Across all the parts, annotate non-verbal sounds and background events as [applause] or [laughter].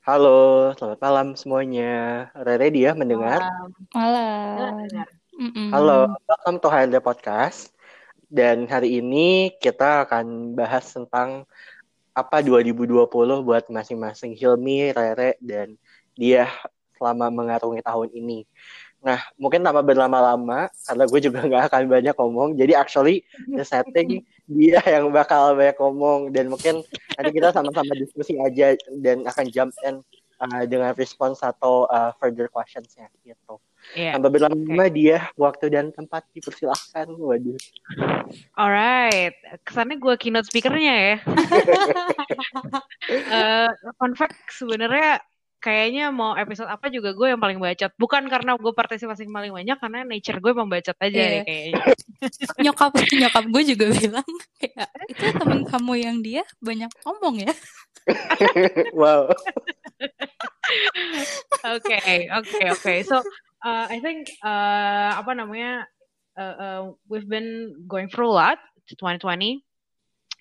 Halo, selamat malam semuanya. Rere dia mendengar? Malam. Halo, welcome to HLD Podcast. Dan hari ini kita akan bahas tentang apa 2020 buat masing-masing Hilmi, Rere, dan dia selama mengarungi tahun ini. Nah, mungkin tanpa berlama-lama, karena gue juga [laughs] nggak akan banyak ngomong. Jadi actually [laughs] the setting dia yang bakal banyak ngomong dan mungkin nanti kita sama-sama diskusi aja dan akan jump in uh, dengan respons atau uh, further questions-nya gitu. Yeah. Tanpa berlama-lama okay. dia waktu dan tempat dipersilahkan. Waduh. Alright, kesannya gue keynote speakernya ya. [laughs] uh, fun fact sebenarnya kayaknya mau episode apa juga gue yang paling bacot. Bukan karena gue partisipasi paling banyak, karena nature gue membacot aja yeah. ya kayaknya. [laughs] nyokap nyokap gue juga bilang kayak itu temen kamu yang dia banyak ngomong ya. [laughs] wow. Oke, oke, oke. So, uh, I think uh, apa namanya? Uh, uh, we've been going through a lot 2020.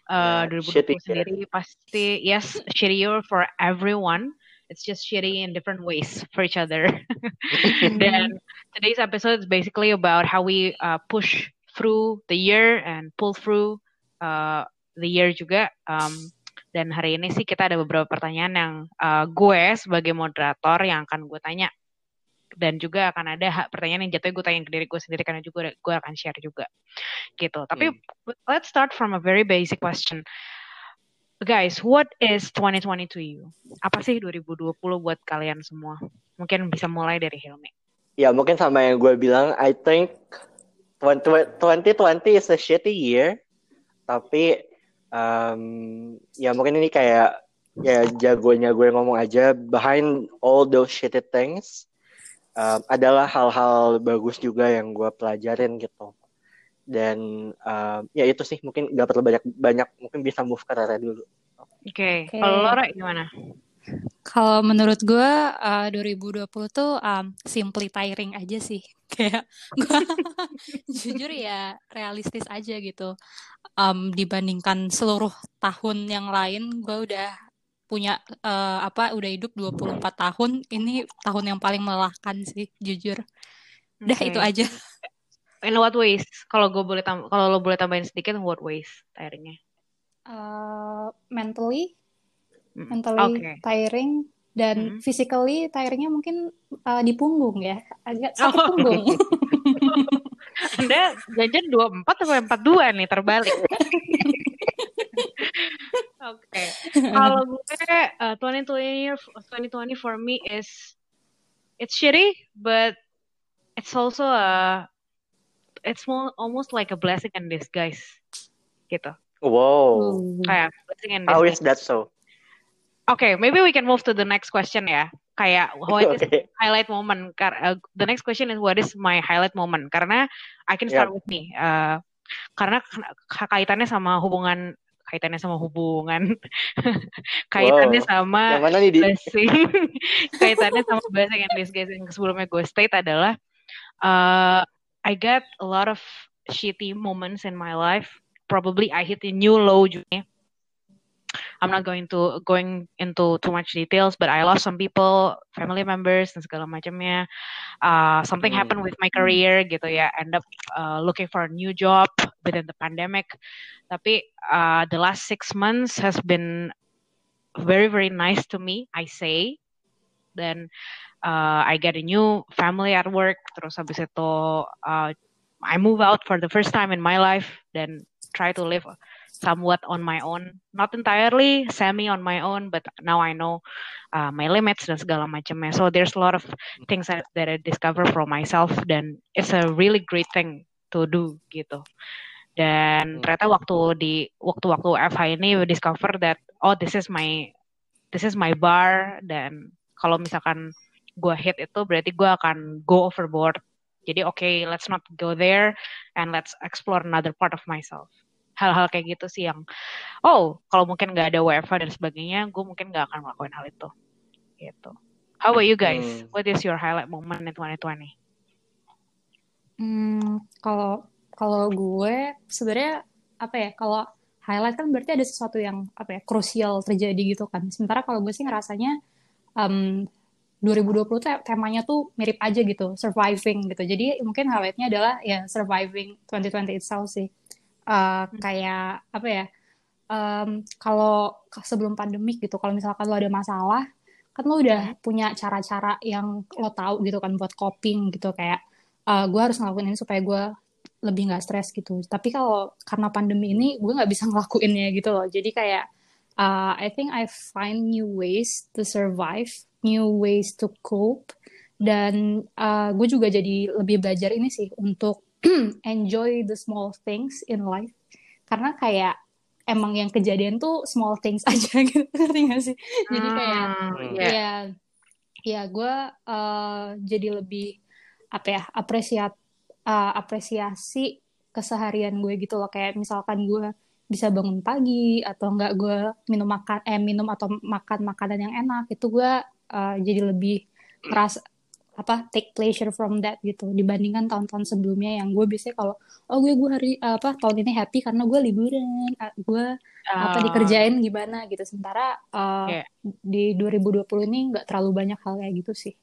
Uh, yeah, 2020 sendiri pasti yes shitty year for everyone it's just shitty in different ways [laughs] for each other. [laughs] then today's episode is basically about how we uh, push through the year and pull through uh, the year juga. Um, dan hari ini sih kita ada beberapa pertanyaan yang uh, gue sebagai moderator yang akan gue tanya. Dan juga akan ada pertanyaan yang jatuhnya gue tanya ke diri gue sendiri karena juga gue akan share juga. Gitu. Tapi hmm. let's start from a very basic question guys, what is 2020 to you? Apa sih 2020 buat kalian semua? Mungkin bisa mulai dari Hilmi. Ya, mungkin sama yang gue bilang, I think 2020 is a shitty year. Tapi um, ya mungkin ini kayak ya jagonya gue ngomong aja behind all those shitty things um, adalah hal-hal bagus juga yang gue pelajarin gitu dan um, ya itu sih mungkin gak perlu banyak banyak mungkin bisa move ke Rara dulu. Oke, okay. okay. kalau Laura gimana? Kalau menurut gue uh, 2020 tuh um, simply tiring aja sih. [laughs] Kayak gue [laughs] jujur ya realistis aja gitu. Um, dibandingkan seluruh tahun yang lain, gue udah punya uh, apa udah hidup 24 tahun. Ini tahun yang paling melelahkan sih, jujur. Udah okay. itu aja. [laughs] In what ways? Kalau gue boleh tam kalau lo boleh tambahin sedikit, in what ways tiringnya? Uh, mentally, mm. mentally okay. tiring dan mm. physically tiringnya mungkin uh, di punggung ya, agak sakit oh. punggung. [laughs] Anda jajan dua empat atau empat dua nih terbalik. [laughs] Oke, okay. kalau gue uh, 2020 2020 for me is it's shitty, but it's also a it's more almost like a blessing in disguise gitu. Wow. Kayak blessing in disguise. How is that so? Okay, maybe we can move to the next question ya. Kayak what okay. is highlight moment? Uh, the next question is what is my highlight moment? Karena I can start yep. with me. Uh, karena kaitannya sama hubungan kaitannya sama hubungan [laughs] kaitannya wow. sama blessing [laughs] kaitannya sama blessing and disguise yang sebelumnya gue state adalah uh, I get a lot of shitty moments in my life. Probably I hit a new low. I'm not going to going into too much details, but I lost some people, family members dan segala macamnya. Uh, something hmm. happened with my career gitu ya. End up uh, looking for a new job within the pandemic. Tapi uh, the last six months has been very very nice to me. I say, then uh, I get a new family at work terus habis itu uh, I move out for the first time in my life then try to live somewhat on my own. Not entirely semi on my own but now I know uh, my limits dan segala macamnya. So there's a lot of things that, that I discover from myself dan it's a really great thing to do gitu. Dan hmm. ternyata waktu di waktu-waktu FH ini we discover that oh this is my this is my bar dan kalau misalkan gue hit itu berarti gue akan go overboard. Jadi oke okay, let's not go there and let's explore another part of myself. Hal-hal kayak gitu sih yang oh kalau mungkin nggak ada WFH dan sebagainya gue mungkin nggak akan melakukan hal itu. Gitu. How about you guys? Hmm. what is your highlight moment in 2020 hmm kalau kalau gue sebenarnya apa ya kalau highlight kan berarti ada sesuatu yang apa ya krusial terjadi gitu kan. Sementara kalau gue sih ngerasanya um, 2020 tuh temanya tuh mirip aja gitu, surviving gitu. Jadi mungkin highlightnya adalah ya surviving 2020 itself sih. Uh, kayak apa ya? Um, kalau sebelum pandemik gitu, kalau misalkan lo ada masalah, kan lo udah punya cara-cara yang lo tahu gitu kan buat coping gitu kayak uh, gue harus ngelakuin ini supaya gue lebih nggak stres gitu. Tapi kalau karena pandemi ini gue nggak bisa [laughs] ngelakuinnya gitu loh. Jadi kayak uh, I think I find new ways to survive new ways to cope. Dan uh, gue juga jadi lebih belajar ini sih untuk [clears throat] enjoy the small things in life. Karena kayak emang yang kejadian tuh small things [laughs] aja gitu ngerti gak sih? Jadi kayak hmm, yeah. ya ya gue uh, jadi lebih apa ya apresiat uh, apresiasi keseharian gue gitu loh. Kayak misalkan gue bisa bangun pagi atau enggak gue minum makan eh minum atau makan makanan yang enak itu gue uh, jadi lebih ras apa take pleasure from that gitu dibandingkan tahun-tahun sebelumnya yang gue biasanya kalau oh gue gue hari apa tahun ini happy karena gue liburan gue uh, apa ah. dikerjain gimana gitu sementara uh, yeah. di 2020 ini nggak terlalu banyak hal kayak gitu sih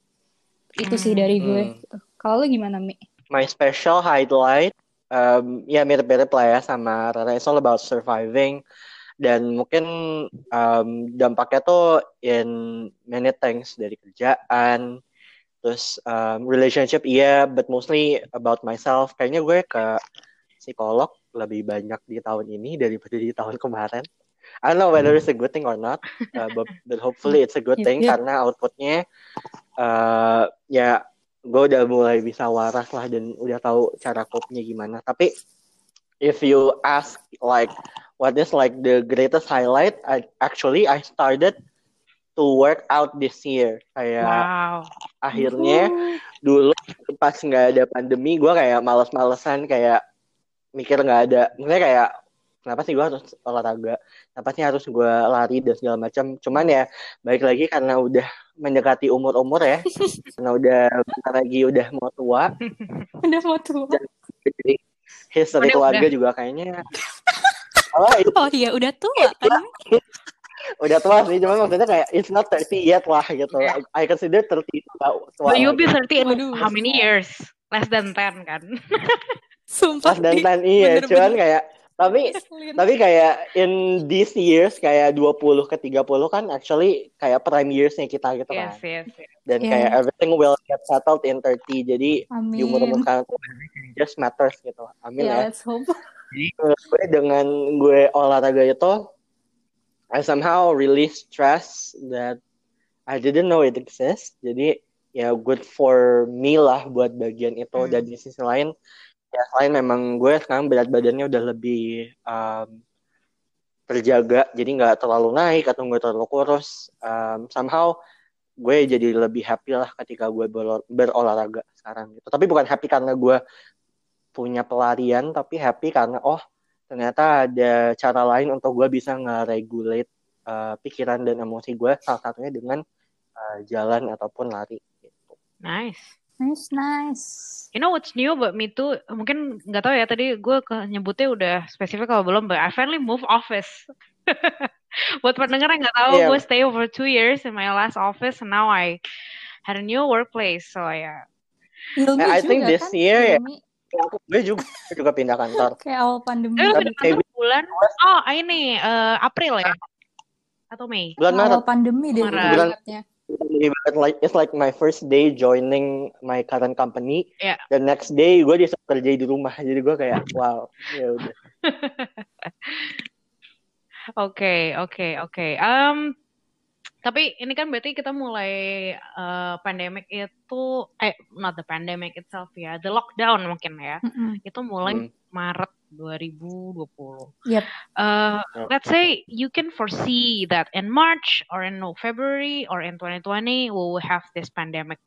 itu hmm. sih dari gue hmm. gitu. kalau lo gimana mi my special highlight um, ya mirip-mirip lah ya sama Rara. It's all about surviving. Dan mungkin um, dampaknya tuh in many things. Dari kerjaan terus um, relationship iya yeah, but mostly about myself. Kayaknya gue ke psikolog lebih banyak di tahun ini daripada di tahun kemarin. I don't know whether it's a good thing or not, uh, but, but hopefully it's a good [laughs] thing yeah. karena outputnya uh, ya gue udah mulai bisa waras lah dan udah tahu cara cope-nya gimana. Tapi if you ask like what is like the greatest highlight I, actually I started to work out this year kayak wow. akhirnya dulu pas nggak ada pandemi gue kayak males-malesan kayak mikir nggak ada maksudnya kayak kenapa sih gue harus olahraga kenapa sih harus gue lari dan segala macam cuman ya baik lagi karena udah mendekati umur-umur ya. [laughs] Karena udah bentar lagi udah mau tua. Udah mau tua. Jadi history keluarga udah. juga kayaknya. [laughs] Oh, oh iya udah tua kan? [laughs] Udah tua sih cuma maksudnya kayak it's not 30 yet lah gitu. Yeah. I consider 30 tua, tua But you'll be 30 in how many years? Less than 10 kan? Sumpah less than 10 iya bener, cuman bener. kayak tapi tapi kayak in these years kayak 20 ke 30 kan actually kayak prime yearsnya kita gitu kan. Yes, yes, Dan yeah. kayak everything will get settled in 30. Jadi Amin. di umur-umur sekarang just matters gitu. Amin yeah, ya. Let's hope. Jadi gue dengan gue olahraga itu I somehow release stress that I didn't know it exists. Jadi ya good for me lah buat bagian itu. Hmm. Dan di sisi lain ya selain memang gue sekarang berat badannya udah lebih um, terjaga. Jadi nggak terlalu naik atau nggak terlalu kurus. Um, somehow gue jadi lebih happy lah ketika gue berolahraga sekarang gitu. Tapi bukan happy karena gue punya pelarian, tapi happy karena oh ternyata ada cara lain untuk gue bisa nge-regulate uh, pikiran dan emosi gue salah satunya dengan uh, jalan ataupun lari gitu. Nice. Nice, nice. You know what's new about me too? Mungkin nggak tahu ya tadi gue ke nyebutnya udah spesifik kalau belum, but I finally move office. [laughs] Buat pendengar yang nggak tahu, yeah. gue stay over two years in my last office, and now I had a new workplace, so ya. Yeah. I think this kan? year ya, gue juga juga pindah kantor kayak awal pandemi eh, pindah kantor bulan oh ini uh, April ya atau Mei bulan Maret awal pandemi deh bulan it's like my first day joining my current company yeah. the next day gue disuruh kerja di rumah jadi gue kayak wow ya udah [laughs] oke oke oke um tapi ini kan berarti kita mulai uh, pandemic itu eh not the pandemic itself ya, the lockdown mungkin ya. Mm-hmm. Itu mulai mm. Maret 2020. Yep. Uh, let's say you can foresee that in March or in February or in 2020 we will have this pandemic.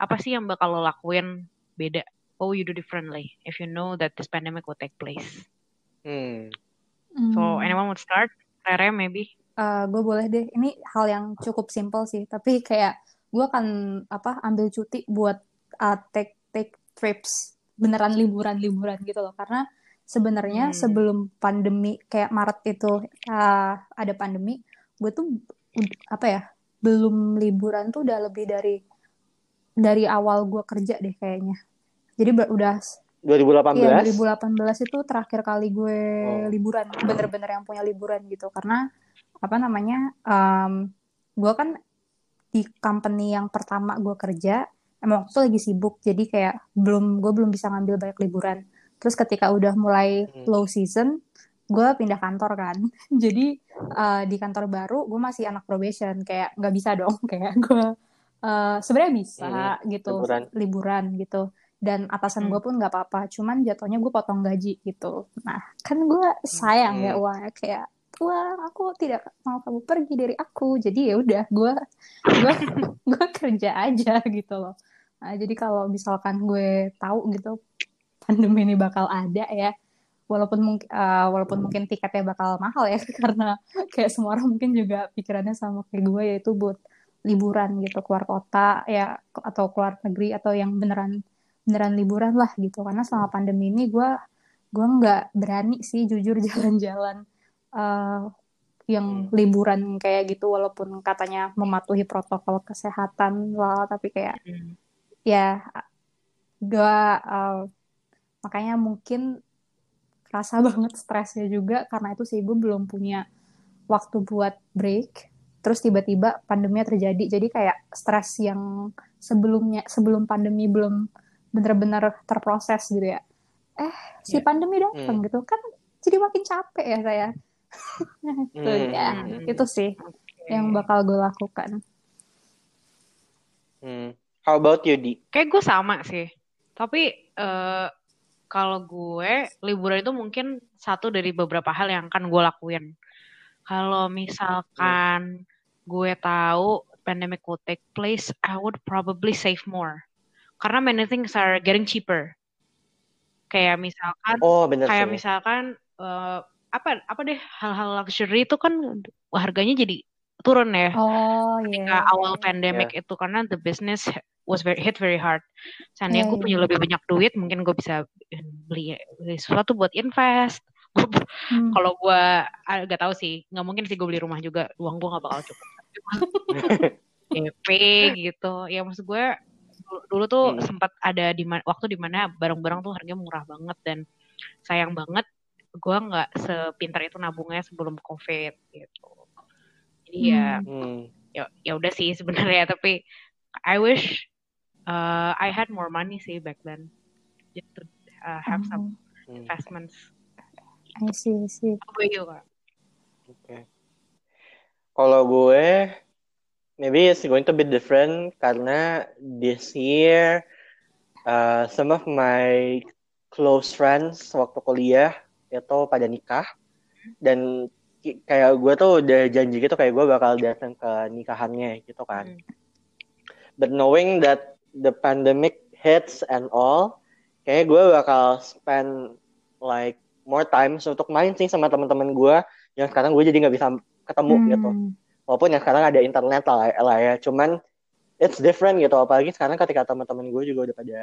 Apa sih yang bakal lo lakuin beda? What will you do differently if you know that this pandemic will take place? Hmm. So anyone would start? Rere maybe? uh, eh, gue boleh deh ini hal yang cukup simple sih tapi kayak gue akan apa ambil cuti buat uh, take take trips beneran liburan-liburan gitu loh karena sebenarnya hmm. sebelum pandemi kayak Maret itu uh, ada pandemi gue tuh apa ya belum liburan tuh udah lebih dari dari awal gue kerja deh kayaknya. Jadi udah 2018? Iya, 2018 itu terakhir kali gue oh. liburan, bener-bener yang punya liburan gitu. Karena apa namanya, um, gue kan di company yang pertama gue kerja, emang waktu itu lagi sibuk, jadi kayak belum gue belum bisa ngambil banyak liburan. Terus ketika udah mulai hmm. low season, gue pindah kantor kan. [laughs] jadi uh, di kantor baru gue masih anak probation, kayak nggak bisa dong, [laughs] kayak gue uh, sebenarnya bisa hmm, gitu liburan. liburan gitu dan atasan hmm. gue pun nggak apa-apa cuman jatuhnya gue potong gaji gitu nah kan gue sayang ya, hmm. ya wah kayak wah aku tidak mau kamu pergi dari aku jadi ya udah gue gue [laughs] gue kerja aja gitu loh nah, jadi kalau misalkan gue tahu gitu pandemi ini bakal ada ya walaupun mungkin uh, walaupun mungkin tiketnya bakal mahal ya [laughs] karena kayak semua orang mungkin juga pikirannya sama kayak gue yaitu buat liburan gitu keluar kota ya atau keluar negeri atau yang beneran beneran liburan lah gitu karena selama pandemi ini gue gue nggak berani sih jujur [laughs] jalan-jalan uh, yang hmm. liburan kayak gitu walaupun katanya mematuhi protokol kesehatan lah tapi kayak hmm. ya gue uh, makanya mungkin rasa [laughs] banget stresnya juga karena itu sih gue belum punya waktu buat break terus tiba-tiba pandeminya terjadi jadi kayak stres yang sebelumnya sebelum pandemi belum benar-benar terproses gitu ya eh si yeah. pandemi datang hmm. gitu kan jadi makin capek ya saya [laughs] itu hmm. ya itu sih okay. yang bakal gue lakukan hmm. how about you di kayak gue sama sih tapi uh, kalau gue liburan itu mungkin satu dari beberapa hal yang akan gue lakuin kalau misalkan gue tahu pandemic will take place I would probably save more karena many things are getting cheaper. Kayak misalkan, oh, bener kayak sih. misalkan uh, apa apa deh hal-hal luxury itu kan harganya jadi turun ya. Oh Ketika yeah. awal pandemic yeah. itu karena the business was very hit very hard. Seandainya yeah, gue punya yeah. lebih banyak duit, mungkin gue bisa beli, beli sesuatu buat invest. hmm. Kalau gue agak tahu sih, nggak mungkin sih gue beli rumah juga, uang gue nggak bakal cukup. [laughs] DP gitu, ya maksud gue dulu tuh hmm. sempat ada di waktu di mana barang-barang tuh harganya murah banget dan sayang banget gue nggak sepintar itu nabungnya sebelum covid gitu jadi ya hmm. ya ya udah sih sebenarnya tapi I wish uh, I had more money sih back then just to uh, have hmm. some investments I see I see Apa you kak? Oke okay. kalau gue maybe it's going to be different karena this year uh, some of my close friends waktu kuliah itu pada nikah dan kayak gue tuh udah janji gitu kayak gue bakal datang ke nikahannya gitu kan. Hmm. But knowing that the pandemic hits and all, kayak gue bakal spend like more time untuk main sih sama teman-teman gue yang sekarang gue jadi nggak bisa ketemu hmm. gitu walaupun ya sekarang ada internet lah, lah ya cuman it's different gitu apalagi sekarang ketika teman-teman gue juga udah pada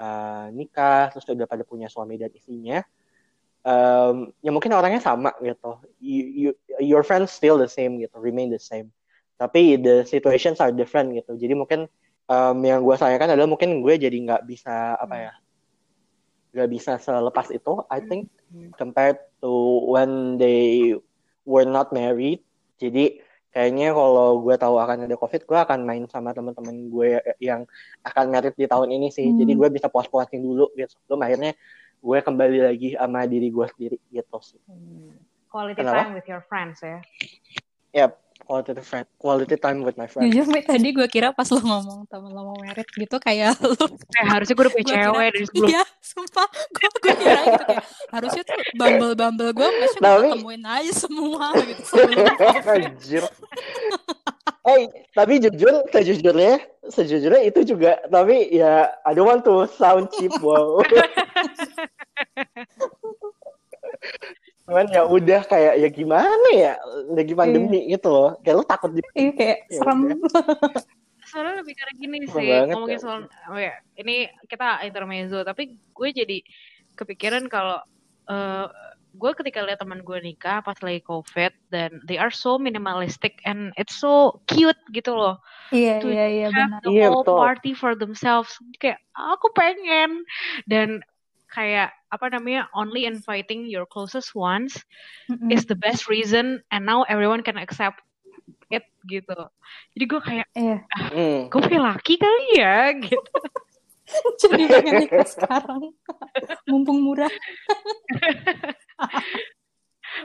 uh, nikah terus udah pada punya suami dan istrinya um, ya mungkin orangnya sama gitu. You, you, your friends still the same gitu remain the same. Tapi the situations are different gitu. Jadi mungkin um, yang gue sayangkan adalah mungkin gue jadi nggak bisa apa ya nggak bisa selepas itu I think compared to when they were not married. Jadi kayaknya kalau gue tahu akan ada covid gue akan main sama teman-teman gue yang akan merit di tahun ini sih. Hmm. jadi gue bisa puas-puasin dulu gitu. Sebelum akhirnya gue kembali lagi sama diri gue sendiri gitu sih hmm. quality Kenapa? time with your friends ya yep quality friend quality time with my friends jujur tadi gue kira pas lo ngomong temen lo mau merit gitu kayak [laughs] lo eh, harusnya gue udah punya cewek dari sebelum iya sumpah gue gue kira gitu kayak harusnya tuh bumble bumble gue masih gue temuin aja semua gitu [laughs] Anjir. [laughs] Eh, tapi jujur, sejujurnya, sejujurnya itu juga, tapi ya, I don't want to sound cheap, wow. [laughs] cuman ya udah kayak ya gimana ya lagi pandemi iya. gitu loh kayak lu takut gitu iya kayak ya, serem soalnya lebih karena gini sih ngomongin ya. soal oh ya ini kita intermezzo tapi gue jadi kepikiran kalau uh, gue ketika lihat teman gue nikah pas lagi covid dan they are so minimalistic and it's so cute gitu loh Iya, to iya, iya, have benar. the Iya, whole betul. party for themselves kayak aku pengen dan kayak apa namanya only inviting your closest ones Mm-mm. is the best reason and now everyone can accept it gitu jadi gue kayak Iya. Hmm. gue kayak laki kali ya [laughs] gitu [laughs] Jadi pengen nikah sekarang. Mumpung murah. [laughs]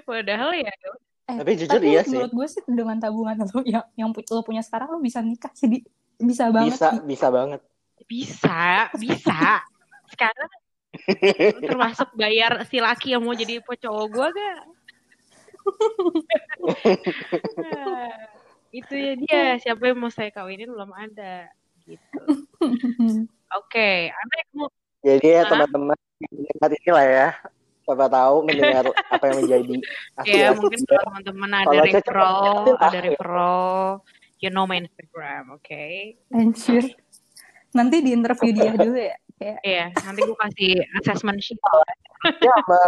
padahal ya Eh, Tapi jujur iya sih. menurut gue sih dengan tabungan lo yang yang pu- lo punya sekarang lo bisa nikah sih Di. bisa banget Bisa, Di. bisa banget. bisa bisa [laughs] sekarang termasuk bayar si laki yang mau jadi cowok gue gak Nah, itu ya dia siapa yang mau saya kawinin belum ada gitu oke mau Jadi ya teman-teman mendengar ini lah ya. Siapa tahu mendengar apa yang menjadi [laughs] ya aspirasi mungkin kalau teman-teman ada Kalau referral nanti ada referral you know my Instagram oke anjir nanti di interview dia [laughs] dulu ya kayak Iya, nanti gue kasih assessment sheet. Ya, sama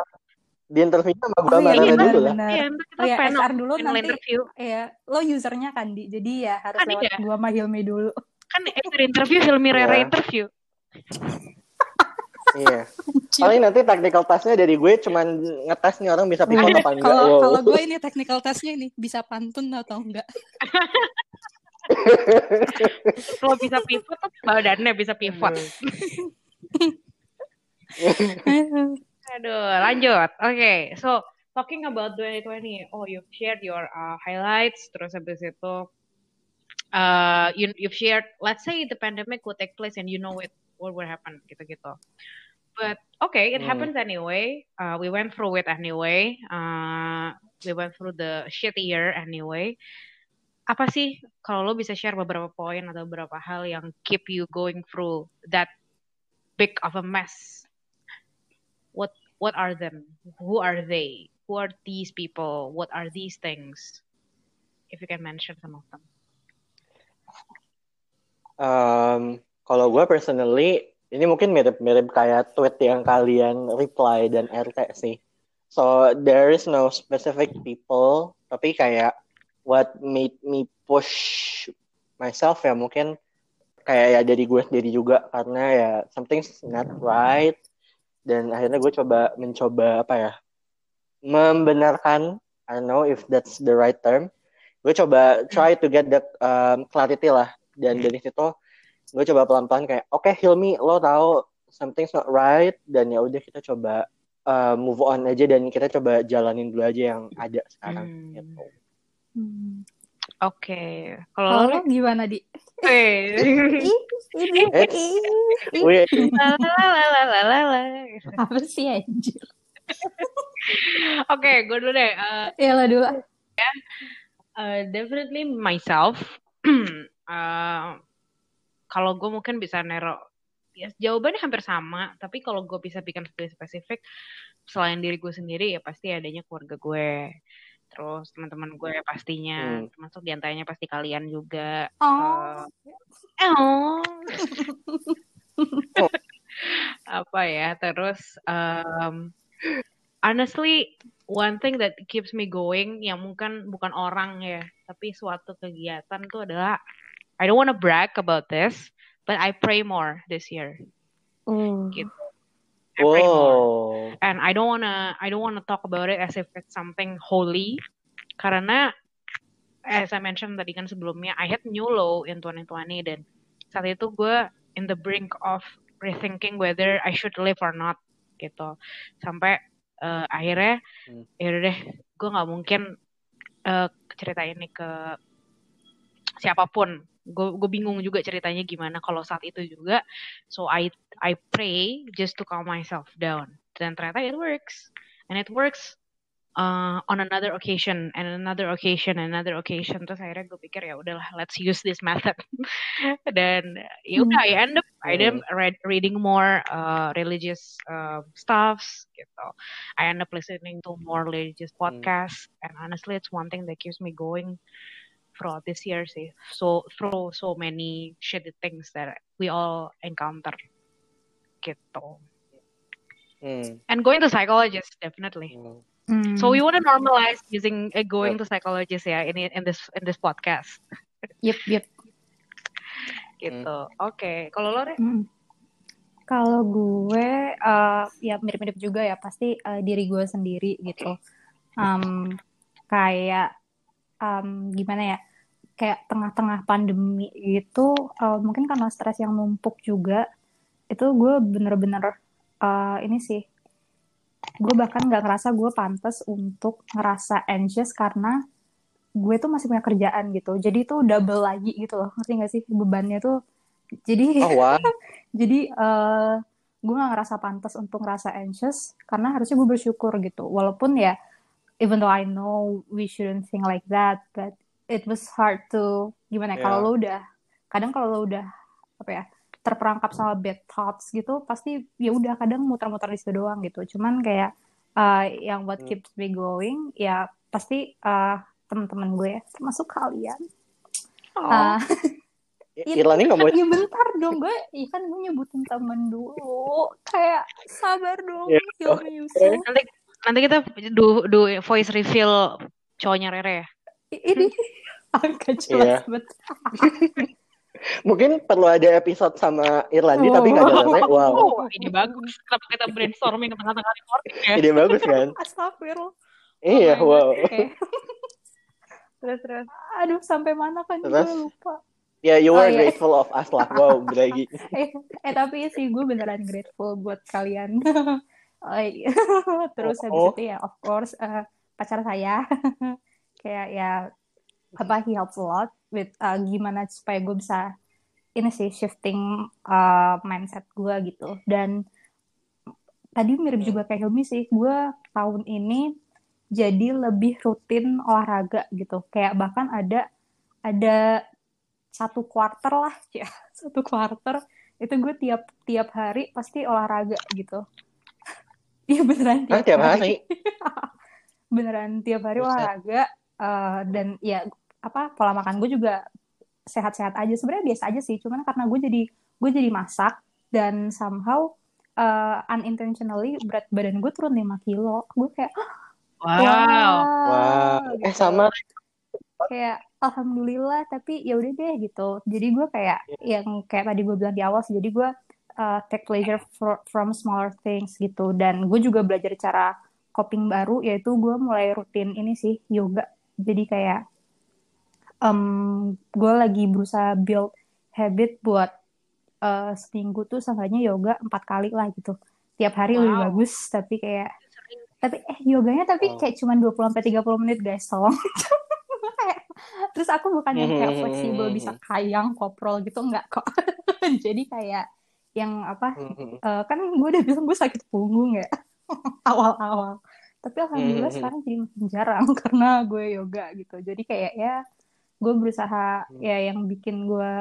di interviewnya sama gue Oh, sama iya, Rara benar, dulu lah. Iya, nanti kita Oh ya, SR dulu panel nanti interview. ya lo usernya kan di jadi ya harus Kan lewat iya. gua sama Hilmi dulu Kan SR interview, Hilmi Rera Iya. interview. [laughs] Iya. Paling nanti technical task-nya dari gue cuman ngetes nih orang bisa pivot apa enggak. kalau Wow. kalau gue ini technical testnya ini bisa pantun atau enggak [laughs] Kalau bisa pivot tuh badannya bisa pivot. [laughs] Aduh, lanjut. Oke, so talking about 2020. Oh, you've shared your uh, highlights. Terus habis itu, uh, you, you've shared, let's say the pandemic would take place and you know it, what would happen, gitu-gitu. But okay, it Hmm. happens anyway. Uh, we went through it anyway. Uh, we went through the shit year anyway. Apa sih kalau lo bisa share beberapa poin atau beberapa hal yang keep you going through that big of a mess? What what are them? Who are they? Who are these people? What are these things? If you can mention some of them. Um, kalau gue personally, ini mungkin mirip-mirip kayak tweet yang kalian reply dan RT sih. So there is no specific people, tapi kayak what made me push myself ya mungkin kayak ya dari gue sendiri juga. Karena ya something's not right. Dan akhirnya gue coba mencoba apa ya membenarkan I don't know if that's the right term. Gue coba try to get the um, clarity lah dan dari situ gue coba pelan-pelan kayak oke Hilmi lo tahu something's not right. Dan ya udah kita coba uh, move on aja dan kita coba jalanin dulu aja yang ada sekarang Hmm. gitu. Hmm. Oke, kalau kalau lo gimana di? Eh, Eh, apa sih anjir? Oke, gue dulu deh. Uh, ya lo dulu. Uh, definitely myself. Uh, [clears throat] kalau gue mungkin bisa nero, ya jawabannya hampir sama. Tapi kalau gue bisa bikin lebih spesifik, selain diri gue sendiri ya pasti adanya keluarga gue. Terus teman-teman gue pastinya, Hmm. termasuk di antaranya pasti kalian juga. oh Eh, oh. [laughs] apa ya terus um, honestly one thing that keeps me going yang mungkin bukan orang ya tapi suatu kegiatan tuh adalah I don't wanna brag about this but I pray more this year. Gitu. I pray more. Wow. and I don't wanna I don't wanna talk about it as if it's something holy karena as I mentioned tadi kan sebelumnya I hit new low in 2020 dan saat itu gue in the brink of rethinking whether I should live or not gitu. Sampai eh, akhirnya Hmm. ya deh gue nggak mungkin eh, cerita ini ke siapa pun. Gue gue bingung juga ceritanya gimana kalau saat itu juga. So I I pray just to calm myself down. Dan ternyata it works. And it works uh, on another occasion and another occasion and another occasion. Terus akhirnya gue pikir ya udahlah let's use this method. [laughs] Dan ya udah I end up I end up read, reading more uh, religious uh, stuffs gitu. I end up listening to more religious Hmm. podcasts and honestly it's one thing that keeps me going throughout this year sih. So through so many shitty things that we all encounter gitu. Hmm. and going to psychologist definitely. Hmm. Mm. So we want to normalize using uh, going to psychologist ya ini in this in this podcast. Yep, yep. gitu. Mm. Oke, okay. kalau lo mm. Kalau gue uh, ya mirip-mirip juga ya pasti uh, diri gue sendiri gitu. Um, kayak um, gimana ya? Kayak tengah-tengah pandemi gitu, uh, mungkin karena stres yang numpuk juga, itu gue bener-bener uh, ini sih gue bahkan nggak ngerasa gue pantas untuk ngerasa anxious karena gue tuh masih punya kerjaan gitu jadi itu double lagi gitu loh ngerti gak sih bebannya tuh jadi oh, wow. [laughs] jadi uh, gue nggak ngerasa pantas untuk ngerasa anxious karena harusnya gue bersyukur gitu walaupun ya even though I know we shouldn't think like that but it was hard to gimana ya yeah. kalau lo udah kadang kalau lo udah apa ya terperangkap sama bad thoughts gitu pasti ya udah kadang muter-muter di situ doang gitu cuman kayak uh, yang what hmm. keeps me going ya pasti uh, teman-teman gue ya termasuk kalian oh. uh, Irlani nggak mau ya bentar dong gue ya kan gue nyebutin temen dulu kayak sabar dong yeah. okay. nanti nanti kita do do voice reveal cowoknya Rere ya ini [laughs] agak jelas yeah. betul [laughs] Mungkin perlu ada episode sama Irlandi oh. tapi nggak ya. Wow. Oh, ini bagus. Kenapa kita brainstorming di tengah-tengah recording ya? Ide bagus kan? Astagfirullah. Iya, oh wow. Okay. [laughs] terus terus. Aduh, sampai mana kan gue lupa. Ya, yeah, you were oh, grateful yeah. of us lah. Wow, lagi. [laughs] eh, eh, tapi sih gue beneran grateful buat kalian. [laughs] oh, iya. terus oh, habis oh. itu ya, of course, uh, pacar saya. Kayak ya, apa, he helps a lot with uh, gimana supaya gue bisa ini sih shifting uh, mindset gue gitu. Dan tadi mirip juga kayak Hilmi sih gue tahun ini jadi lebih rutin olahraga gitu. Kayak bahkan ada ada satu quarter lah [laughs] ya satu quarter itu gue tiap tiap hari pasti olahraga gitu. [laughs] Iya beneran tiap, ah, tiap hari, hari. [laughs] beneran tiap hari Bisa. olahraga uh, dan ya apa pola makan gue juga sehat-sehat aja. Sebenarnya biasa aja sih cuman karena gue jadi gue jadi masak dan somehow uh, unintentionally berat badan gue turun 5 kilo. Gue kayak wow. Wow, wow. Gitu. eh sama. Kayak alhamdulillah tapi ya udah deh gitu. Jadi gue kayak yeah. yang kayak tadi gue bilang di awal sih jadi gue uh, take pleasure for, from smaller things gitu. Dan gue juga belajar cara coping baru yaitu gue mulai rutin ini sih yoga jadi kayak um, gue lagi berusaha build habit buat uh, seminggu tuh seenggaknya yoga empat kali lah gitu. Tiap hari wow. lebih bagus tapi kayak tapi eh yoganya tapi oh. kayak cuma 20 sampai 30 menit guys tolong. [laughs] Terus aku bukan yang kayak fleksibel bisa kayang koprol gitu enggak kok. [laughs] Jadi kayak yang apa uh, kan gue udah bilang gue sakit punggung ya. [laughs] Awal-awal tapi alhamdulillah sekarang jadi makin jarang [laughs] karena gue yoga gitu jadi kayak ya gue berusaha hmm. ya yang bikin gue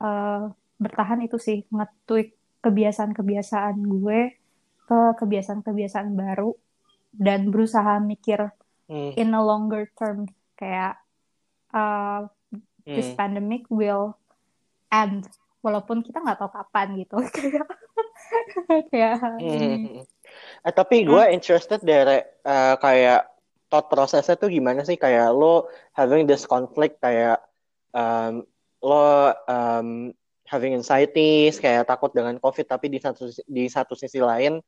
uh, bertahan itu sih ngetweak kebiasaan-kebiasaan gue ke kebiasaan-kebiasaan baru dan berusaha mikir hmm. in a longer term kayak uh, hmm. this pandemic will end walaupun kita nggak tahu kapan gitu [laughs] kayak kayak [laughs] hmm. eh, tapi gue interested dari uh, kayak thought prosesnya tuh gimana sih? Kayak lo having this conflict kayak um, lo um, having anxiety kayak takut dengan covid tapi di satu di satu sisi lain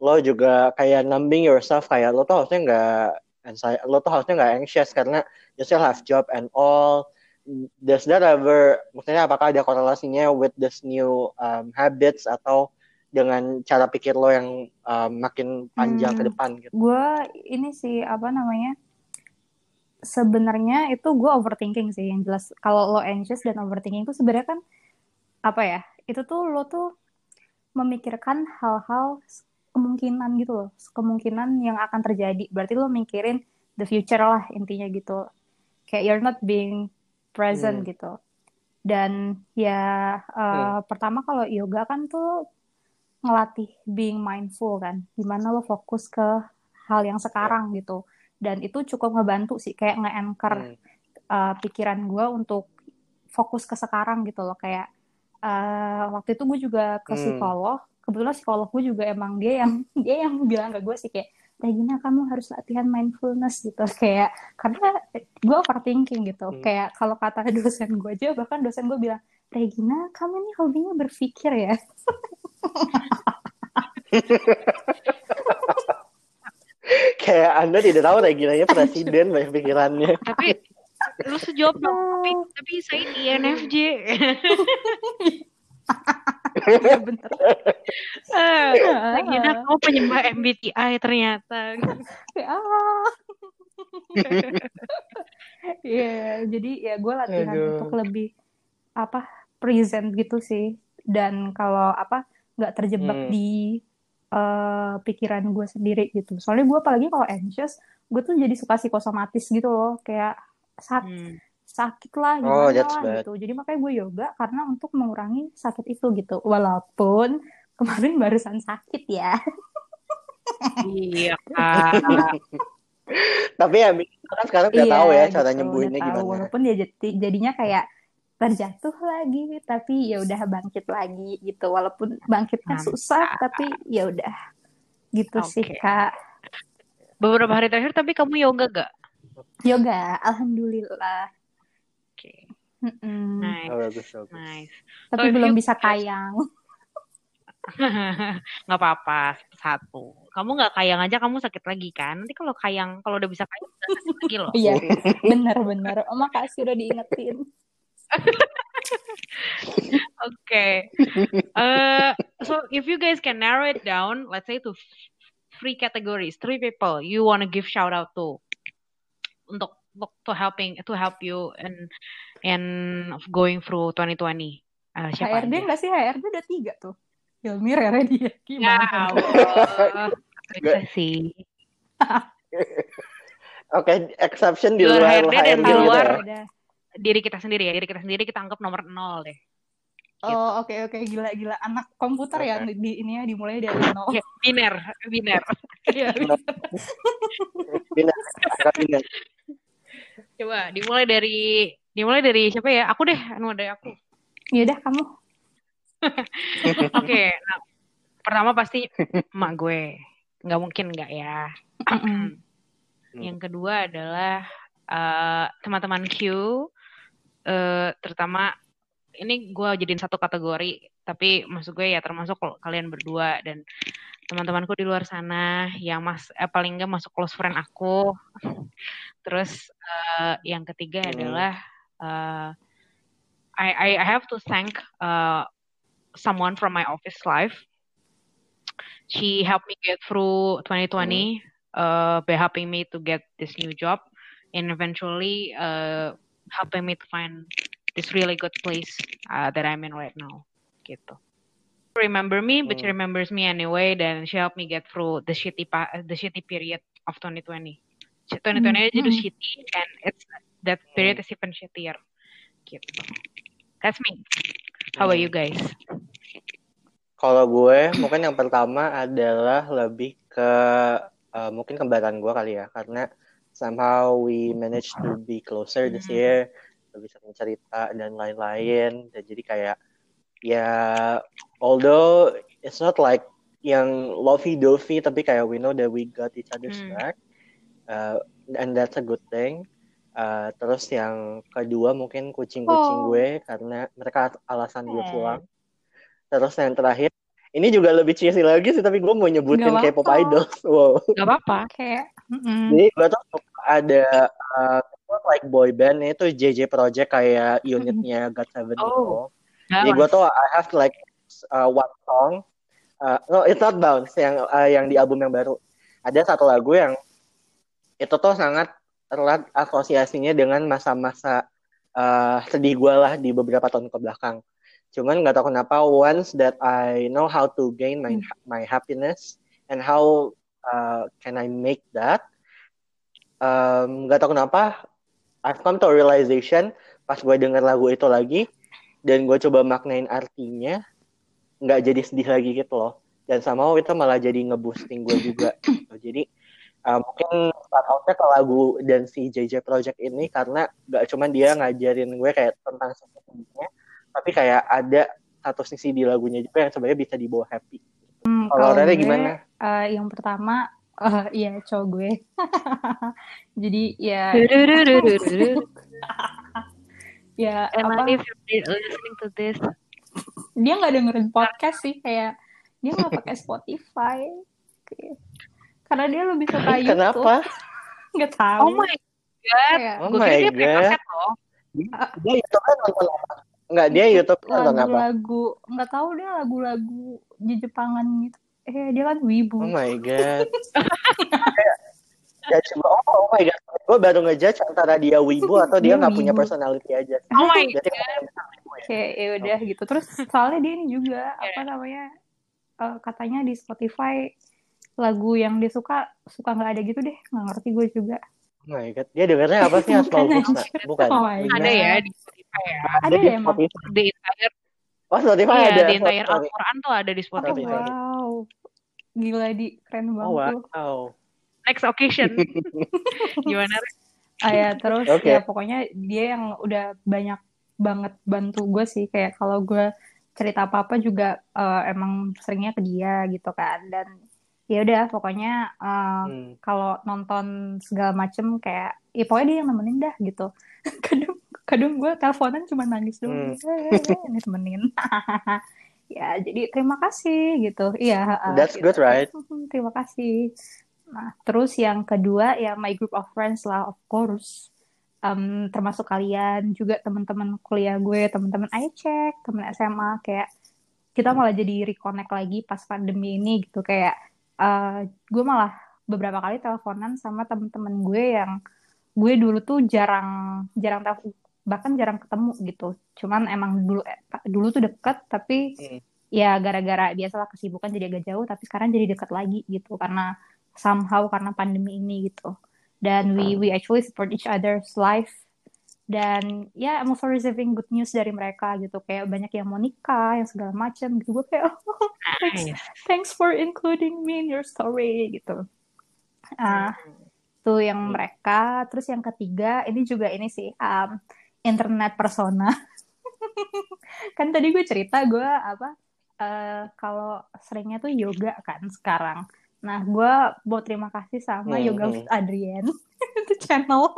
lo juga kayak numbing yourself kayak lo tuh harusnya nggak lo tuh harusnya nggak anxious karena you still have job and all. Does that ever maksudnya apakah ada korelasinya with this new um, habits atau dengan cara pikir lo yang uh, makin panjang hmm, ke depan gitu. Gue ini sih apa namanya? Sebenarnya itu gue overthinking sih yang jelas. Kalau lo anxious dan overthinking itu sebenarnya kan apa ya? Itu tuh lo tuh memikirkan hal-hal kemungkinan gitu loh, kemungkinan yang akan terjadi. Berarti lo mikirin the future lah intinya gitu. Kayak you're not being present hmm. gitu. Dan ya uh, hmm. pertama kalau yoga kan tuh ngelatih being mindful kan gimana lo fokus ke hal yang sekarang yeah. gitu dan itu cukup ngebantu sih kayak nge-anchor hmm. uh, pikiran gue untuk fokus ke sekarang gitu loh kayak uh, waktu itu gue juga ke hmm. psikolog kebetulan psikolog gue juga emang dia yang [laughs] dia yang bilang ke gue sih kayak Regina kamu harus latihan mindfulness gitu [laughs] kayak karena gue overthinking gitu hmm. kayak kalau kata [laughs] dosen gue aja bahkan dosen gue bilang Regina kamu ini hobinya berpikir ya [laughs] kayak anda tidak tahu Regina nya presiden banyak pikirannya tapi lu sejawab dong tapi tapi saya INFJ Iya bener. Uh, Gina kamu penyembah MBTI ternyata. Ya. [laughs] Iya, jadi ya gue latihan Aduh. untuk lebih apa present gitu sih. Dan kalau apa nggak terjebak hmm. di uh, pikiran gue sendiri gitu. Soalnya gue apalagi kalau anxious, gue tuh jadi suka psikosomatis gitu loh, kayak saat hmm. sakit lah oh, gimana oh, lah gitu. Jadi makanya gue yoga karena untuk mengurangi sakit itu gitu. Walaupun [laughs] kemarin barusan sakit ya. Iya. [laughs] Tapi ya kan sekarang udah iya, tahu ya cara gitu, nyembuhinnya gimana. Walaupun jadi jadinya kayak terjatuh lagi tapi ya udah bangkit lagi gitu walaupun bangkitnya Mantap. susah tapi ya udah gitu okay. sih kak beberapa hari terakhir tapi kamu yoga gak yoga alhamdulillah okay. Mm-mm. Nice. Oh, bagus, bagus. Nice. Tapi so, belum you... bisa kayang. [laughs] nggak apa-apa satu kamu nggak kayang aja kamu sakit lagi kan nanti kalau kayang kalau udah bisa kayang udah sakit lagi loh iya benar-benar oh makasih udah diingetin [laughs] okay uh, so if you guys can narrow it down let's say to three categories three people you wanna give shout out to. Untuk look to helping to help you and and going through 2020 uh, siapa HRD nggak sih? HRD udah tiga tuh. Hilmi Rere dia. Gimana? Ya, sih. [laughs] Oke, okay, exception di luar, luar HRD, dan di luar. Ya. Diri kita sendiri ya. Diri kita sendiri kita anggap nomor nol deh. Oh, gitu. oke okay, oke okay. gila gila anak komputer okay. ya di ini ya dimulai dari nol. Ya, biner, biner. Iya, biner. biner. [laughs] biner. Coba dimulai dari dimulai dari siapa ya? Aku deh, anu dari aku. Ya udah kamu. [laughs] Oke, okay, nah, pertama pasti emak gue. Nggak mungkin nggak ya. Yang kedua adalah uh, teman-teman Q, uh, terutama ini gue jadiin satu kategori, tapi maksud gue ya termasuk kalian berdua dan teman-temanku di luar sana yang mas eh, paling nggak masuk close friend aku [laughs] terus uh, yang ketiga hmm. adalah uh, I, I have to thank uh, someone from my office life she helped me get through 2020 hmm. uh, by helping me to get this new job and eventually uh, helping me to find this really good place uh, that I'm in right now gitu remember me, but she hmm. remembers me anyway. Then she helped me get through the shitty pa- the shitty period of 2020. 2020 mm-hmm. aja udah shitty, and it's that period is even shittier. Gitu. That's me. How about you hmm. guys? Kalau gue, mungkin yang pertama adalah lebih ke uh, mungkin kembaran gue kali ya, karena somehow we managed to be closer this hmm. year, lebih sering cerita dan lain-lain, dan jadi kayak ya although it's not like yang lovey dovey tapi kayak we know that we got each other's hmm. back. Uh, and that's a good thing. Uh, terus yang kedua mungkin kucing-kucing oh. gue karena mereka alasan gue pulang. Terus yang terakhir ini juga lebih cheesy lagi sih tapi gue mau nyebutin kayak pop idols. Wow. Gak apa-apa. Kayak mm. jadi gue tuh ada uh, like boy band itu JJ Project kayak unitnya God Seven oh. gitu jadi gue tuh I have like uh, one song. Uh, no, it's not bounce yang uh, yang di album yang baru. Ada satu lagu yang itu tuh sangat erat asosiasinya dengan masa-masa uh, sedih gue lah di beberapa tahun ke belakang. Cuman nggak tahu kenapa once that I know how to gain my hmm. my happiness and how uh, can I make that, um, tahu kenapa I've come to a realization pas gue denger lagu itu lagi, dan gue coba maknain artinya nggak jadi sedih lagi gitu loh. Dan sama itu malah jadi ngeboosting gue juga gitu. jadi uh, mungkin start outnya ke lagu dan si JJ Project ini karena nggak cuma dia ngajarin gue kayak tentang sebenarnya tapi kayak ada satu sisi di lagunya juga yang sebenarnya bisa dibawa happy. Hmm, kalau Rere gimana uh, yang pertama Uh, [laughs] iya, cowok gue. [laughs] Jadi ya. [laughs] ya apa? if listening to this. Dia nggak dengerin podcast sih, kayak dia nggak pakai Spotify. Karena dia lebih suka YouTube. Kenapa? Nggak tahu. Oh my god. Kayak, oh my dia god. Loh. Dia YouTube kan nonton apa? Enggak, dia YouTube nonton apa? Lagu-lagu, nggak tahu dia lagu-lagu di Jepangan gitu eh dia kan wibu. Oh my god. Ya coba oh, oh my god. Gue baru ngejudge antara dia wibu atau dia nggak punya personality aja. Oh my god. oke ya udah gitu. Terus soalnya dia ini juga apa namanya uh, katanya di Spotify lagu yang dia suka suka nggak ada gitu deh. Nggak ngerti gue juga. Oh my god, dia dengarnya apa sih? [laughs] Asmal Husna? Bukan. Oh ada ya di Spotify ya. Ada, ada ya emang. The entire Oh Spotify iya, ada. di entire Al-Quran tuh ada di Spotify. Oh, wow. Gila di keren banget. Oh, wow. Next occasion. [laughs] Gimana? Ah ya terus okay. ya pokoknya dia yang udah banyak banget bantu gue sih kayak kalau gue cerita apa apa juga uh, emang seringnya ke dia gitu kan dan ya udah pokoknya uh, hmm. kalau nonton segala macem kayak ya pokoknya dia yang nemenin dah gitu [laughs] kadang kadang gue teleponan cuma nangis doang hmm. eh, ini temenin [laughs] ya jadi terima kasih gitu. Iya that's gitu. good right [laughs] terima kasih. Nah terus yang kedua ya my group of friends lah of course. Um, termasuk kalian juga teman-teman kuliah gue teman-teman check teman SMA kayak kita malah jadi reconnect lagi pas pandemi ini gitu. Kayak uh, gue malah beberapa kali teleponan sama temen-temen gue yang gue dulu tuh jarang jarang bahkan jarang ketemu gitu. Cuman emang dulu eh, dulu tuh deket tapi hmm. ya gara-gara biasalah kesibukan jadi agak jauh tapi sekarang jadi deket lagi gitu karena somehow karena pandemi ini gitu. Dan we we actually support each other's life. Dan ya yeah, I'm also receiving good news dari mereka gitu. Kayak banyak yang mau nikah yang segala macam gitu. Gue kayak [laughs] oh, thanks, thanks for including me in your story gitu. Ah uh, tuh yang hmm. mereka. Terus yang ketiga ini juga ini sih um, internet persona [laughs] kan tadi gue cerita gue apa uh, kalau seringnya tuh yoga kan sekarang Nah, gue mau terima kasih sama hmm, Yoga with hmm. Adrian. [laughs] itu channel.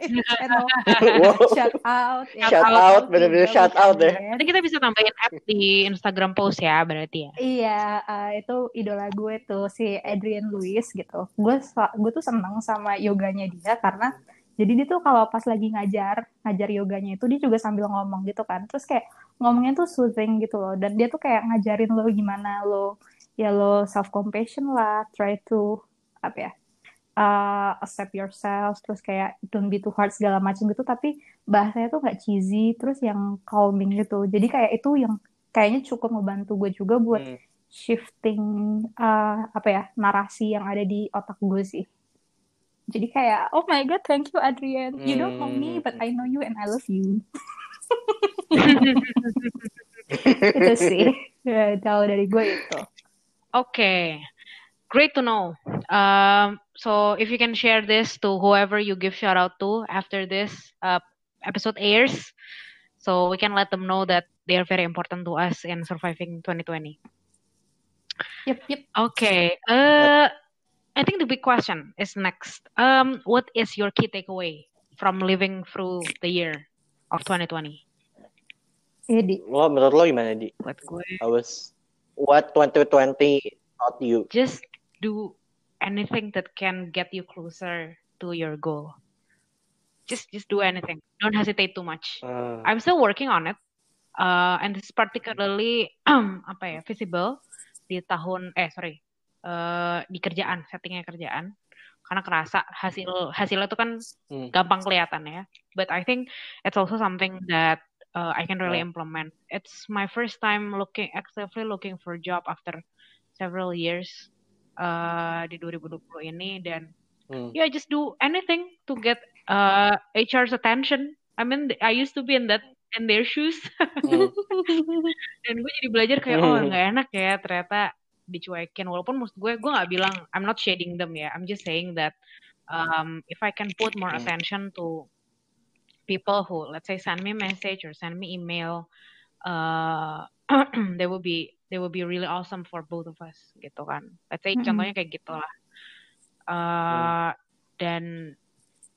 itu channel. [laughs] wow. Shout out. Ya. Shout out, bener-bener shout out deh. Nanti kita bisa tambahin app di Instagram post ya, berarti ya. Iya, uh, itu idola gue tuh, si Adrian Lewis gitu. Gue gue tuh seneng sama yoganya dia karena jadi dia tuh kalau pas lagi ngajar, ngajar yoganya itu dia juga sambil ngomong gitu kan. Terus kayak ngomongnya tuh soothing gitu loh. Dan dia tuh kayak ngajarin lo gimana lo ya lo self compassion lah try to apa ya uh, accept yourself terus kayak don't be too hard segala macam gitu tapi bahasanya tuh nggak cheesy terus yang calming gitu jadi kayak itu yang kayaknya cukup membantu gue juga buat hmm. shifting uh, apa ya narasi yang ada di otak gue sih jadi kayak oh my god thank you Adrian you don't know me but I know you and I love you [laughs] itu sih ya, kalau dari gue itu Okay, great to know. Um, so if you can share this to whoever you give shout out to after this uh, episode airs, so we can let them know that they are very important to us in surviving 2020. Yep, yep. Okay. Uh, I think the big question is next. Um, what is your key takeaway from living through the year of 2020? Iya, Di. Lo menurut lo gimana, Di? Buat gue. I was what 2020 taught you? Just do anything that can get you closer to your goal. Just just do anything. Don't hesitate too much. Uh. I'm still working on it. Uh, and this particularly [clears throat] apa ya visible di tahun eh sorry uh, di kerjaan settingnya kerjaan karena kerasa hasil hasilnya itu kan hmm. gampang kelihatan ya. But I think it's also something that uh, I can really yeah. implement. It's my first time looking actively looking for job after several years uh, di 2020 ini dan hmm. yeah just do anything to get uh, HR's attention. I mean I used to be in that in their shoes. Hmm. [laughs] dan gue jadi belajar kayak oh hmm. nggak enak ya ternyata dicuekin walaupun maksud gue gue nggak bilang I'm not shading them ya I'm just saying that um, if I can put more hmm. attention to people who let's say send me message or send me email uh, [clears throat] they will be they will be really awesome for both of us gitu kan let's say mm-hmm. contohnya kayak gitu lah uh, hmm. dan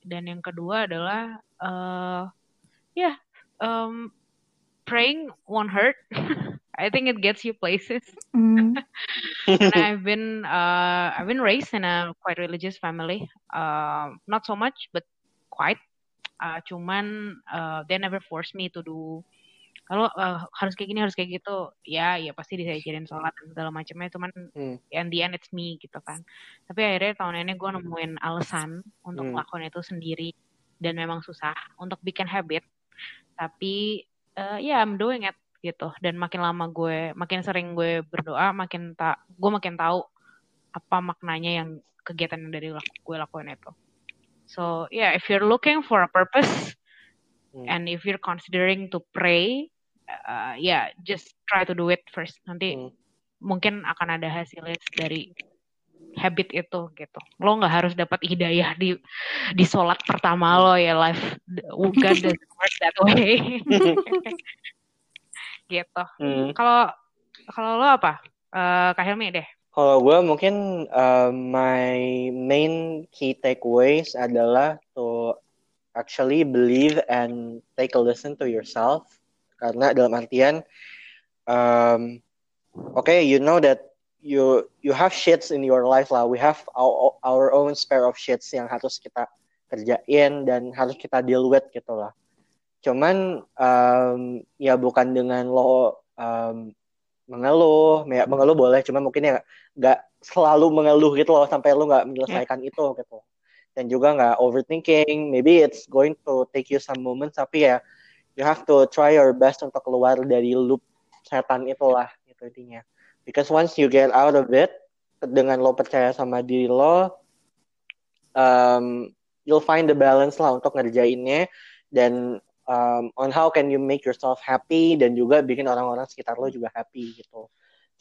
dan yang kedua adalah uh, ya yeah, um, praying won't hurt [laughs] I think it gets you places. Mm. [laughs] and I've been uh, I've been raised in a quite religious family. Uh, not so much, but quite. Uh, cuman uh, they never force me to do kalau uh, harus kayak gini harus kayak gitu ya ya pasti diajarin sholat dan segala macamnya cuman hmm. in the end it's me gitu kan tapi akhirnya tahun ini gue nemuin alasan untuk hmm. melakukan itu sendiri dan memang susah untuk bikin habit tapi uh, ya yeah, I'm doing it gitu. Dan makin lama gue makin sering gue berdoa makin tak gue makin tahu apa maknanya yang kegiatan yang dari gue lakuin itu. So yeah if you're looking for a purpose hmm. and if you're considering to pray uh, yeah, just try to do it first. Nanti hmm. mungkin akan ada hasilnya dari habit itu gitu. Lo nggak harus dapat hidayah di di sholat pertama lo ya life God doesn't work that way [laughs] gitu. Hmm. kalau kalau lo apa? Uh, Kak Helmi deh. Kalau gue mungkin uh, my main key takeaways adalah to actually believe and take a listen to yourself. Karena dalam artian um, oke okay, you know that you you have shits in your life lah. We have our, our own spare of shits yang harus kita kerjain dan harus kita deal with gitu lah cuman um, ya bukan dengan lo um, mengeluh ya mengeluh boleh cuman mungkin ya nggak selalu mengeluh gitu loh sampai lo nggak menyelesaikan yeah. itu gitu dan juga nggak overthinking maybe it's going to take you some moments tapi ya you have to try your best untuk keluar dari loop setan itulah gitu intinya because once you get out of it dengan lo percaya sama diri lo um, you'll find the balance lah untuk ngerjainnya dan um, on how can you make yourself happy dan juga bikin orang-orang sekitar lo juga happy gitu.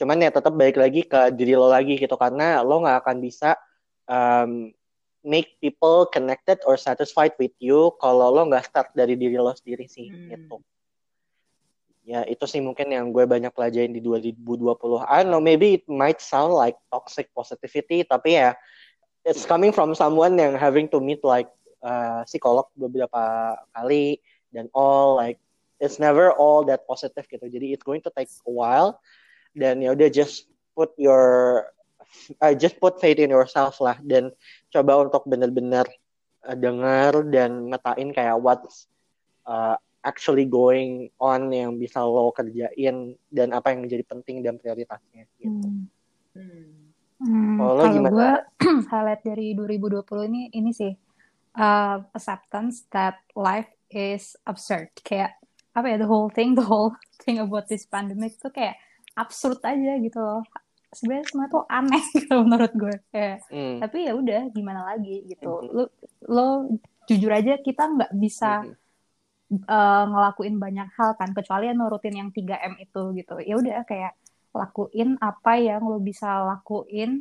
Cuman ya tetap balik lagi ke diri lo lagi gitu. Karena lo nggak akan bisa um, make people connected or satisfied with you kalau lo nggak start dari diri lo sendiri sih hmm. gitu. Ya itu sih mungkin yang gue banyak pelajarin di 2020 I don't know maybe it might sound like toxic positivity tapi ya it's coming from someone yang having to meet like uh, psikolog beberapa kali dan all like it's never all that positive gitu jadi it's going to take a while dan ya udah just put your uh, just put faith in yourself lah dan coba untuk benar-benar uh, dengar dan ngetain kayak what's uh, actually going on yang bisa lo kerjain dan apa yang menjadi penting dan prioritasnya gitu. Hmm. Hmm, kalau gue [clears throat] highlight dari 2020 ini ini sih uh, acceptance that life is absurd. Kayak apa ya the whole thing the whole thing about this pandemic tuh kayak absurd aja gitu loh. Sebenarnya semua tuh aneh [laughs] gitu menurut gue. Kayak mm. tapi ya udah gimana lagi gitu. Mm lo lo jujur aja kita nggak bisa mm uh, ngelakuin banyak hal kan kecuali yang nurutin yang 3 m itu gitu. Ya udah kayak lakuin apa yang lo bisa lakuin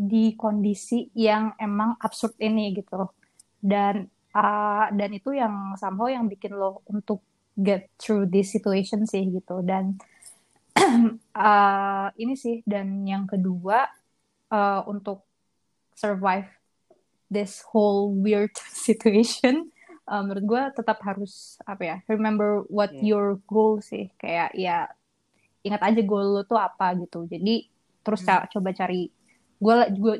di kondisi yang emang absurd ini gitu dan uh, dan itu yang somehow yang bikin lo untuk get through this situation sih gitu dan uh, [clears throat] ini sih dan yang kedua uh, untuk survive this whole weird [laughs] situation uh, menurut gue tetap harus apa ya remember what hmm. your goal sih kayak ya ingat aja goal lo tuh apa gitu jadi terus hmm. coba cari gue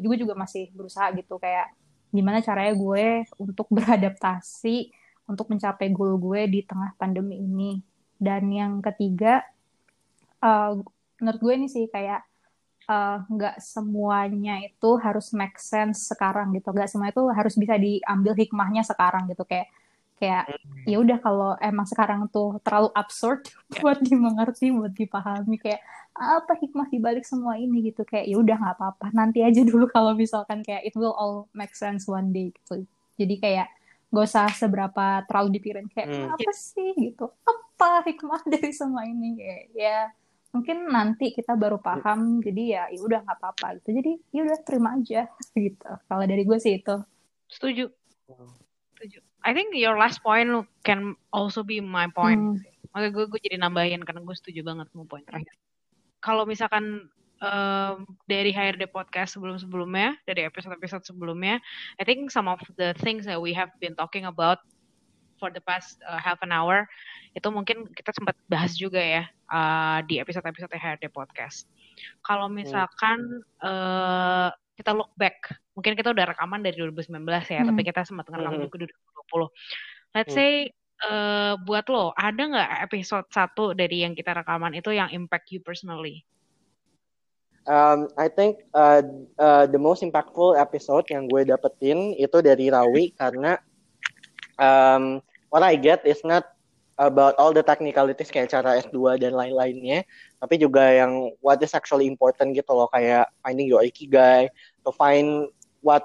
juga juga masih berusaha gitu kayak gimana caranya gue untuk beradaptasi untuk mencapai goal gue di tengah pandemi ini. Dan yang ketiga uh, menurut gue ini sih kayak eh, nggak uh, semuanya itu harus make sense sekarang gitu. Nggak semua itu harus bisa diambil hikmahnya sekarang gitu. Kayak kayak hmm. ya udah kalau emang sekarang tuh terlalu absurd [laughs] buat dimengerti buat dipahami kayak apa hikmah dibalik semua ini? Gitu kayak ya udah nggak apa-apa nanti aja dulu [laughs] kalau misalkan kayak it will all make sense one day gitu. Jadi kayak gak usah seberapa terlalu dipikirin kayak hmm. apa sih? Gitu. Apa hikmah [laughs] dari semua ini? Kayak ya mungkin nanti kita baru paham jadi ya ya udah nggak apa-apa gitu. Jadi ya udah terima aja gitu. Kalau dari gue sih itu. Setuju. Setuju I think your last point can also be my point hmm. makanya gue gue jadi nambahin karena gue setuju banget sama poin terakhir kalau misalkan um, dari HRD podcast sebelum-sebelumnya, dari episode-episode sebelumnya, I think some of the things that we have been talking about for the past uh, half an hour itu mungkin kita sempat bahas juga ya uh, di episode-episode HRD podcast. Kalau misalkan hmm. uh, kita look back, mungkin kita udah rekaman dari 2019 ya, hmm. tapi kita sempat ngerekam hmm. juga 2020. Let's hmm. say uh, buat lo ada nggak episode satu dari yang kita rekaman itu yang impact you personally? Um, I think uh, uh, the most impactful episode yang gue dapetin itu dari Rawi [laughs] karena um, what I get is not about all the technicalities kayak cara S2 dan lain-lainnya, tapi juga yang what is actually important gitu loh kayak finding your ikigai, to find what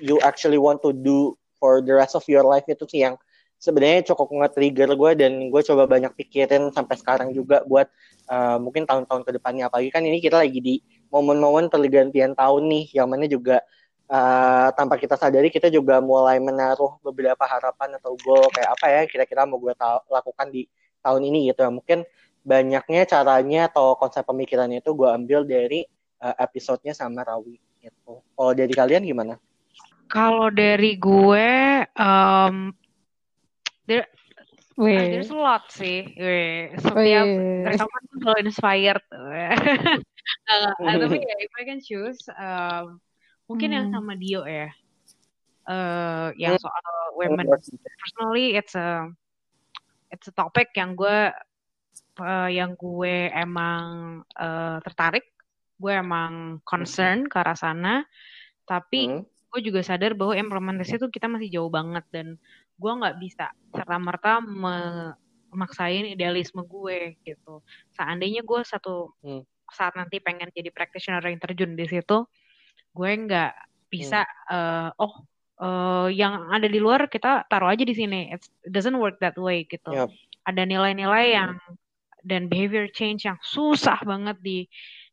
you actually want to do for the rest of your life itu sih yang sebenarnya cukup nge-trigger gue dan gue coba banyak pikirin sampai sekarang juga buat uh, mungkin tahun-tahun ke depannya. Apalagi kan ini kita lagi di momen-momen pergantian tahun nih yang mana juga uh, tanpa kita sadari kita juga mulai menaruh beberapa harapan atau goal kayak apa ya kira-kira mau gue lakukan di tahun ini gitu. Ya mungkin banyaknya caranya atau konsep pemikirannya itu gue ambil dari uh, episodenya sama Rawi gitu. Kalau dari kalian gimana? Kalau dari gue um, there Wih. Uh, there's a lot sih. Wih. Setiap rekaman tuh selalu inspired. uh, [laughs] tapi ya, if I can choose, um, mungkin hmm. yang sama Dio ya. Uh, yang hmm. soal women. Personally, it's a it's a topic yang gue uh, yang gue emang uh, tertarik. Gue emang concern hmm. ke arah sana. Tapi hmm. gue juga sadar bahwa implementasi itu kita masih jauh banget dan gue nggak bisa serta merta memaksain idealisme gue gitu seandainya gue satu hmm. saat nanti pengen jadi practitioner yang terjun di situ gue nggak bisa hmm. uh, oh uh, yang ada di luar kita taruh aja di sini it doesn't work that way gitu yep. ada nilai-nilai yang dan behavior change yang susah banget di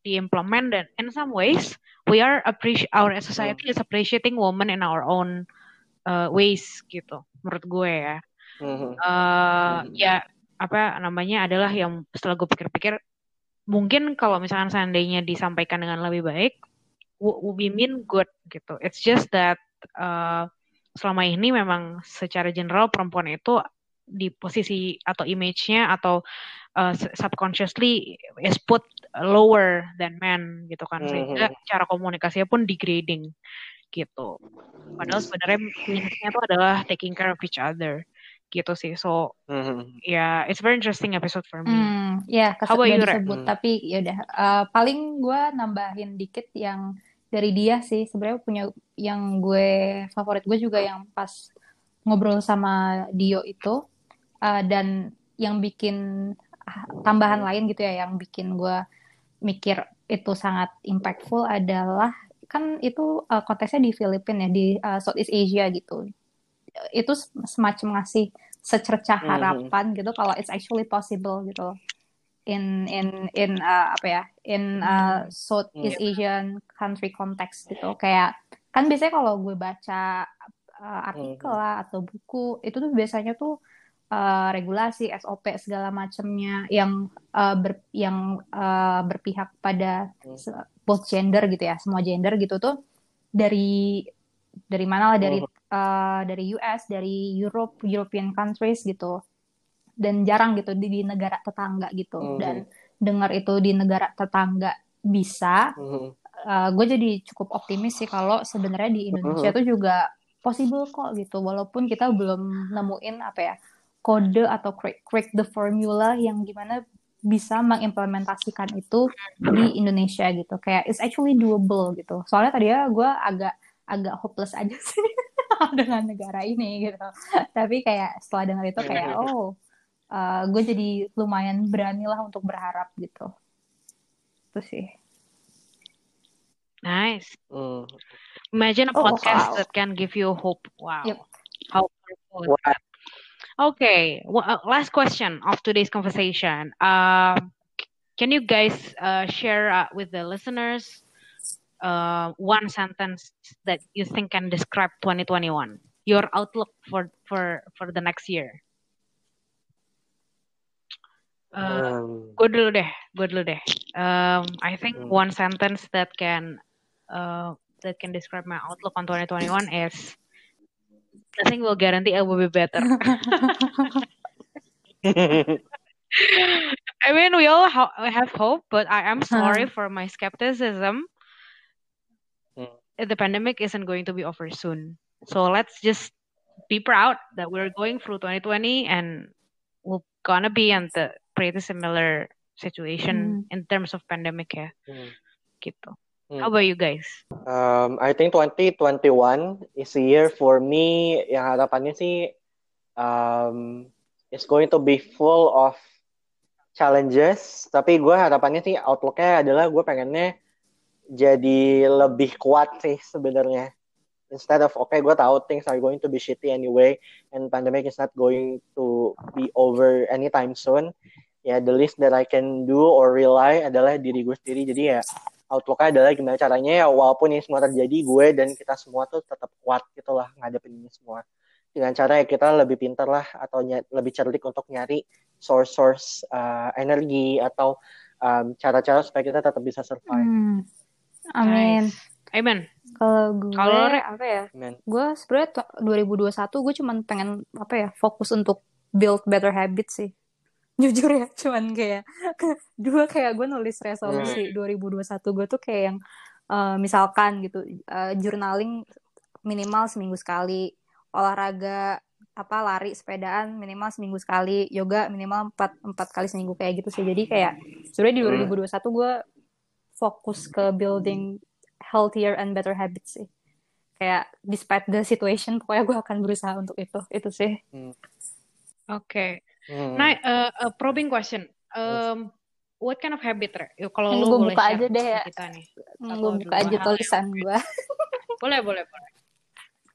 diimplement dan in some ways we are appreciate our society is appreciating women in our own uh, ways gitu menurut gue ya. Uh, ya apa namanya adalah yang setelah gue pikir-pikir mungkin kalau misalkan seandainya disampaikan dengan lebih baik we mean good gitu. It's just that uh, selama ini memang secara general perempuan itu di posisi atau image-nya atau uh, subconsciously is put lower than men gitu kan sehingga mm-hmm. cara komunikasinya pun degrading gitu. Padahal sebenarnya minusnya itu adalah taking care of each other gitu sih. So mm-hmm. ya yeah, it's very interesting episode for me. Hmm, ya, yeah, How about you, disebut hmm. tapi ya udah uh, paling gue nambahin dikit yang dari dia sih sebenarnya punya yang gue favorit gue juga yang pas ngobrol sama Dio itu uh, dan yang bikin tambahan lain gitu ya yang bikin gue mikir itu sangat impactful adalah kan itu uh, konteksnya di Filipina ya di uh, Southeast Asia gitu itu semacam ngasih secercah mhm. harapan mm-hmm. gitu kalau it's actually possible gitu in in in uh, apa ya in uh, Southeast mm-hmm. Asian country context gitu kayak kan biasanya kalau gue baca uh, artikel mm-hmm. lah atau buku itu tuh biasanya tuh uh, regulasi SOP segala macamnya yang uh, ber, yang uh, berpihak pada hmm. both gender gitu ya semua gender gitu tuh dari dari mana lah dari uh, dari US dari Europe European countries gitu dan jarang gitu di, di negara tetangga gitu hmm. dan dengar itu di negara tetangga bisa hmm. uh, gue jadi cukup optimis sih kalau sebenarnya di Indonesia hmm. tuh juga possible kok gitu walaupun kita belum nemuin apa ya kode atau crack, crack the formula yang gimana bisa mengimplementasikan itu di Indonesia gitu. Kayak it's actually doable gitu. Soalnya tadi ya gue agak agak hopeless aja [laughs] sih dengan negara ini gitu. Tapi kayak setelah dengar itu kayak oh uh, gue jadi lumayan berani lah untuk berharap gitu. Itu sih. Nice. Mm. imagine a oh, podcast wow. that can give you hope. Wow. Yep. how Okay, well, uh, last question of today's conversation. Um, can you guys uh, share uh, with the listeners uh, one sentence that you think can describe 2021? Your outlook for for for the next year. Uh, um, gue dulu deh, gue dulu deh. Um, I think um, one sentence that can uh, that can describe my outlook on 2021 is nothing will guarantee I will be better. [laughs] I mean, we all ha have hope, but I am sorry for my skepticism. Hmm. The pandemic isn't going to be over soon. So let's just be proud that we're going through 2020 and we're gonna be in the pretty similar situation hmm. in terms of pandemic ya. Hmm. Gitu. Hmm. How about you guys? Um, I think 2021 is a year for me yang harapannya sih um, is going to be full of challenges. Tapi gue harapannya sih outlooknya adalah gue pengennya jadi lebih kuat sih sebenarnya. Instead of okay, gue tahu things are going to be shitty anyway, and pandemic is not going to be over anytime soon ya the least that I can do or rely adalah diri gue sendiri jadi ya outlooknya adalah gimana caranya ya walaupun ini semua terjadi gue dan kita semua tuh tetap kuat gitu lah ngadepin ini semua dengan cara ya kita lebih pintar lah atau lebih cerdik untuk nyari source-source uh, energi atau cara-cara um, supaya kita tetap bisa survive. Hmm. Amin. Nice. Amen. Kalau gue Kalo apa ya? Amen. Gue sebenarnya 2021 gue cuman pengen apa ya fokus untuk build better habits sih jujur ya cuman kayak [laughs] dua kayak gue nulis resolusi hmm. 2021 gue tuh kayak yang uh, misalkan gitu uh, journaling minimal seminggu sekali olahraga apa lari sepedaan minimal seminggu sekali yoga minimal empat empat kali seminggu kayak gitu sih jadi kayak sebenarnya di 2021 hmm. gue fokus ke building healthier and better habits sih kayak despite the situation pokoknya gue akan berusaha untuk itu itu sih hmm. oke okay. Hmm. Nah, uh, uh, probing question. Um, what kind of habit, Re? Kalau lu boleh buka aja deh ya. Kita nih. Gue buka aja tulisan gue. [laughs] boleh, boleh, boleh.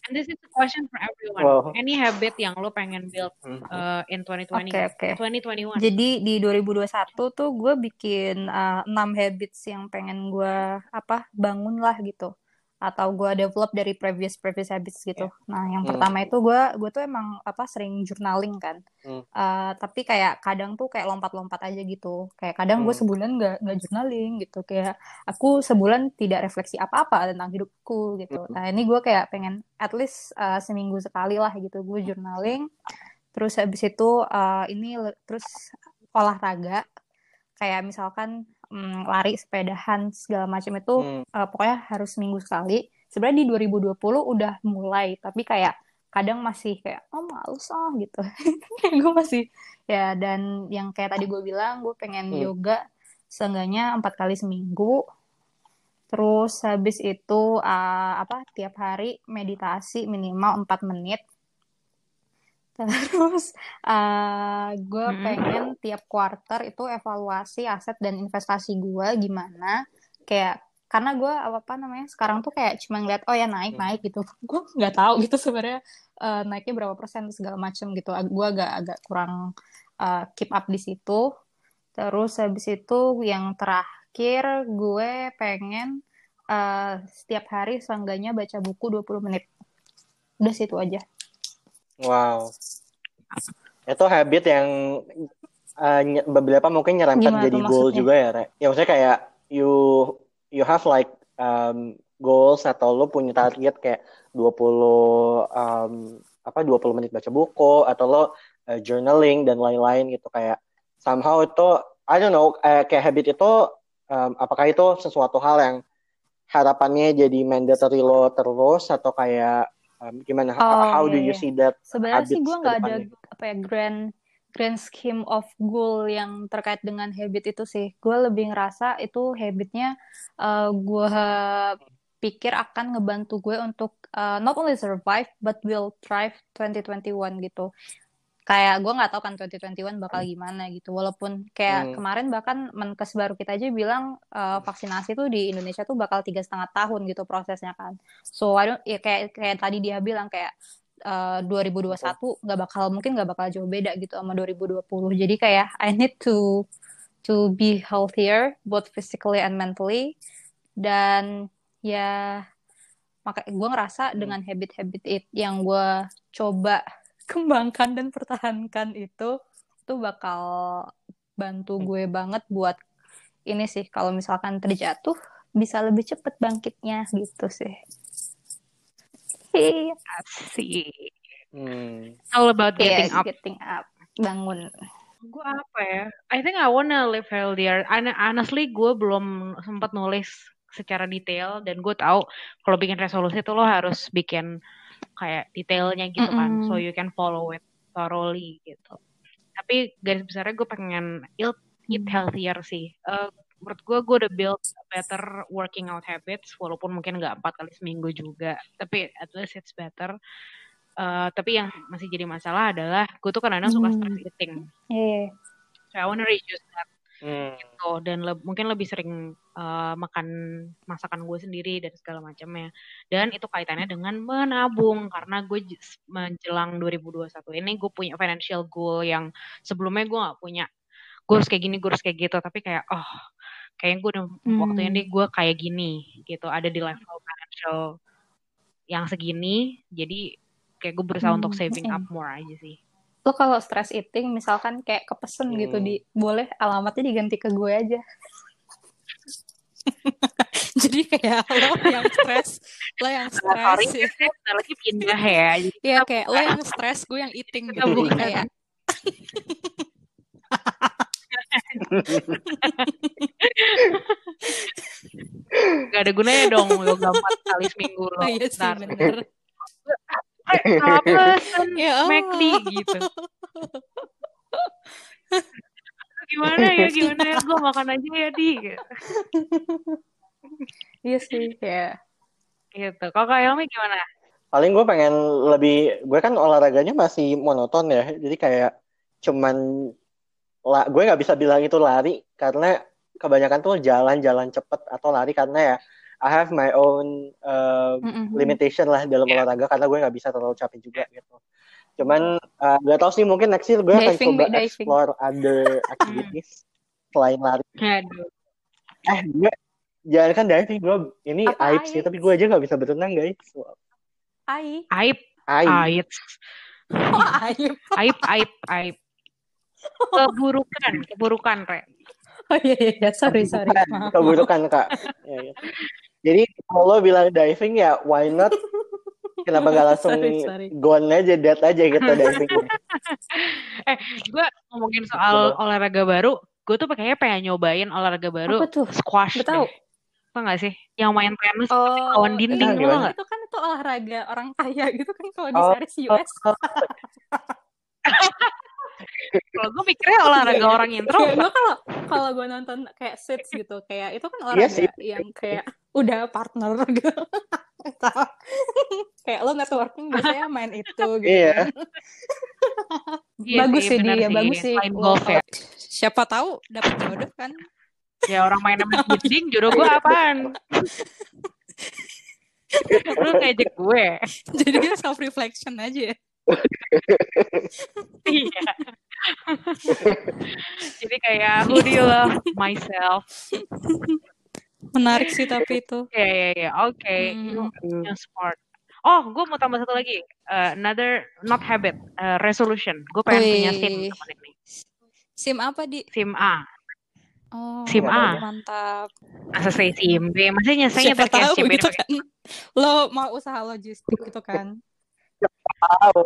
And this is a question for everyone. Wow. Any habit yang lo pengen build uh, in 2020? Oke, okay, okay. 2021. Jadi di 2021 tuh gue bikin uh, 6 habits yang pengen gue apa bangun lah gitu atau gue develop dari previous previous habits gitu. Yeah. Nah, yang hmm. pertama itu gue gue tuh emang apa sering journaling kan. Hmm. Uh, tapi kayak kadang tuh kayak lompat-lompat aja gitu. Kayak kadang hmm. gue sebulan nggak nggak journaling gitu. Kayak aku sebulan tidak refleksi apa-apa tentang hidupku gitu. Hmm. Nah, ini gue kayak pengen at least uh, seminggu sekali lah gitu gue journaling. Terus habis itu uh, ini terus olahraga kayak misalkan um, lari sepedahan segala macam itu hmm. uh, pokoknya harus minggu sekali sebenarnya di 2020 udah mulai tapi kayak kadang masih kayak oh males ah gitu [laughs] gue masih ya dan yang kayak tadi gue bilang gue pengen hmm. yoga seenggaknya empat kali seminggu terus habis itu uh, apa tiap hari meditasi minimal empat menit Terus uh, gue hmm. pengen tiap quarter itu evaluasi aset dan investasi gue gimana. Kayak karena gue apa namanya sekarang tuh kayak cuma ngeliat oh ya naik hmm. naik gitu. [laughs] Gue nggak tahu gitu sebenarnya uh, naiknya berapa persen segala macam gitu. Gue agak agak kurang uh, keep up di situ. Terus habis itu yang terakhir gue pengen uh, setiap hari seenggaknya baca buku 20 menit. Udah situ aja. Wow. Itu habit yang uh, beberapa mungkin nyerempet Gimana jadi goal juga ya, Re. Ya maksudnya kayak you you have like um, goals atau lo punya target kayak 20 um, apa 20 menit baca buku atau lo uh, journaling dan lain-lain gitu kayak somehow itu I don't know uh, kayak habit itu um, apakah itu sesuatu hal yang harapannya jadi mandatory lo terus atau kayak um, gimana? Oh, how, iya, do you iya. see that sebenarnya sih gue nggak ada apa ya grand grand scheme of goal yang terkait dengan habit itu sih. Gue lebih ngerasa itu habitnya uh, gue pikir akan ngebantu gue untuk uh, not only survive but will thrive 2021 gitu kayak gue nggak tahu kan 2021 bakal gimana gitu. Walaupun kayak hmm. kemarin bahkan menkes baru kita aja bilang uh, vaksinasi tuh di Indonesia tuh bakal tiga setengah tahun gitu prosesnya kan. So I don't ya kayak kayak tadi dia bilang kayak uh, 2021 nggak bakal mungkin nggak bakal jauh beda gitu sama 2020 jadi kayak I need to to be healthier both physically and mentally. Dan ya maka gue ngerasa hmm. dengan habit-habit yang gue coba kembangkan dan pertahankan itu itu bakal bantu gue banget buat ini sih kalau misalkan terjatuh bisa lebih cepet bangkitnya gitu sih. Iya. Asik. Hmm. All about getting Yes, up. getting up, bangun. Gue apa ya? I think I wanna live healthier. Hon- Honestly, gue belum sempat nulis secara detail dan gue tahu kalau bikin resolusi itu lo harus bikin kayak detailnya gitu kan, so Mm-mm. you can follow it thoroughly gitu. Tapi garis besarnya gue pengen eat, eat Hmm. healthier sih. Eh, menurut gue gue udah build better working out habits walaupun mungkin nggak empat kali seminggu juga tapi at least it's better Eh, tapi yang masih jadi masalah adalah gue tuh kadang-kadang suka Hmm. stress eating Iya. so I wanna reduce that Hmm. gitu dan le- mungkin lebih sering eh, makan masakan gue sendiri dan segala macamnya dan itu kaitannya dengan menabung karena gue menjelang 2021 ini gue punya financial goal yang sebelumnya gue nggak punya gue harus kayak gini gue harus kayak gitu tapi kayak oh kayaknya gue udah waktunya Hmm. nih gue kayak gini gitu ada di level financial yang segini jadi kayak gue berusaha untuk Hmm, saving mm-mm. up more aja sih Lo kalau stress eating misalkan kayak kepesen gitu Hmm. di boleh alamatnya diganti ke gue aja. [laughs] Jadi kayak lo yang stres, lo yang Nah, sorry stres ya. saya bentar lagi pindah ya [laughs] Iya kayak lo yang stres, gue yang eating Kita gitu. Jadi kayak [laughs] Gak ada gunanya dong yoga empat kali seminggu oh iya sih Ntar. bener. Eh, pesen Ya. McD gitu. Gimana ya, [laughs] gimana ya, gue makan aja ya di. [laughs] Iya sih, ya. Gitu. Kalau Kak Helmi gimana? Paling gue pengen lebih, gue kan olahraganya masih monoton ya, jadi kayak cuman la, gue nggak bisa bilang itu lari karena kebanyakan tuh jalan-jalan cepet atau lari karena ya I have my own uh, Mm-mm. limitation lah dalam Yeah. olahraga karena gue nggak bisa terlalu capek juga gitu. Cuman uh, gak tau sih mungkin next year gue akan Diving, coba diving. explore other [laughs] activities selain lari. Aduh. Eh gue jangan kan diving gue ini Apa aib sih aib? tapi gue aja nggak bisa berenang guys. Ai. Aib, Aib. aib, Oh, aib. [laughs] aib, aib, aib. Keburukan, keburukan, Re. Oh iya, iya, iya. Sorry, sorry. Keburukan kak. [laughs] Ya, ya. Jadi kalau bilang diving ya why not? Kenapa gak langsung Sorry, sorry. gone aja, dead aja gitu [laughs] diving. Eh, gue ngomongin soal olahraga baru, gue tuh kayaknya pengen nyobain olahraga baru Apa tuh? squash deh. Tau gak sih? Yang main tenis Oh, tapi lawan dinding, iya, lo gimana? gak? itu kan itu olahraga orang kaya gitu kan kalau di Oh, series US. [laughs] Kalau gue mikirnya olahraga orang Kayak intro, gue kalau kalau gue nonton kayak Suits gitu, kayak itu kan Iya olahraga sih. yang kayak udah partner [laughs] gitu. [laughs] Kayak lo networking biasanya main itu [laughs] gitu. Iya. Iya bagus sih dia, bagus sih. Golf ya. Siapa tahu dapat jodoh kan? Ya orang main sama dinding, jodoh gue apaan? Lu ngejek gue. Jadi self reflection aja ya. Iya. Jadi kayak who do you love myself? Menarik sih tapi itu. Ya ya ya, oke. Hmm. Yang smart. Oh, gue mau tambah satu lagi. Uh, another not habit, uh, resolution. Gue pengen punya SIM teman ini. Sim apa di? SIM A. Oh, SIM A. mantap. Masa saya SIM B? Masanya saya Siapa nyetir kayak tahu SIM B gitu pakai kan. Lo mau usaha logistik gitu kan. Tahu.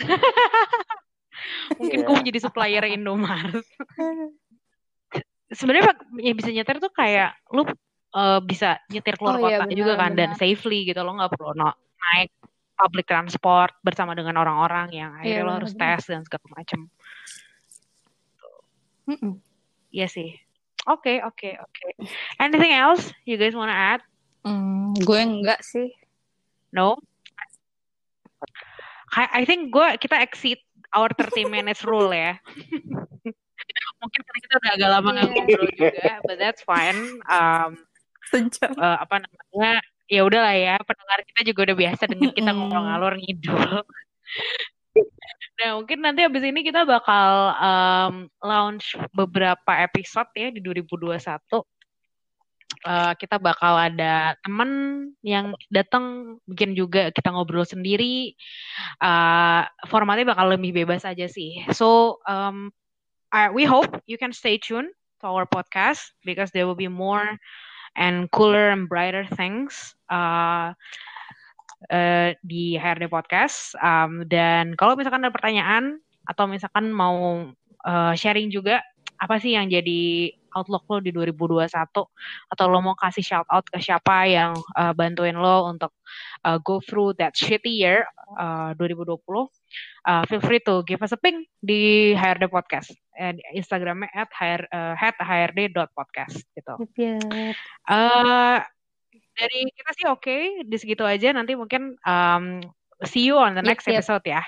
[laughs] Mungkin gue menjadi supplier Indomaret. [laughs] Sebenarnya yang bisa nyetir tuh kayak lu uh, bisa nyetir keluar Oh, iya, kota juga benar, kan dan benar. safely gitu lo nggak perlu no- naik public transport bersama dengan orang-orang yang akhirnya Iya, lo harus benar. tes dan segala macam. Iya sih. Oke oke oke. Anything else you guys wanna add? Hmm, gue enggak sih. No. I, I think gue kita exceed our 30 minutes rule ya. [laughs] Mungkin karena kita udah agak lama nggak Iya. ngobrol juga, but that's fine. Um, Sejam. eh, apa namanya ya udahlah ya pendengar kita juga udah biasa dengan kita ngobrol ngalor ngidul [laughs] nah mungkin nanti abis ini kita bakal um, launch beberapa episode ya di 2021 Eh, kita bakal ada temen yang datang bikin juga kita ngobrol sendiri Eh, formatnya bakal lebih bebas aja sih so um, uh, we hope you can stay tuned to our podcast because there will be more and cooler and brighter things uh, uh, di HRD Podcast. Um, dan kalau misalkan ada pertanyaan atau misalkan mau uh, sharing juga apa sih yang jadi outlook lo di 2021 atau lo mau kasih shout out ke siapa yang uh, bantuin lo untuk uh, go through that shitty year uh, 2020 uh, feel free to give us a ping di HRD Podcast and Instagramnya at hr, uh, hrd.podcast gitu. Yep. Uh, dari kita sih oke okay, di segitu aja nanti mungkin um, see you on the next yep, yep. episode ya.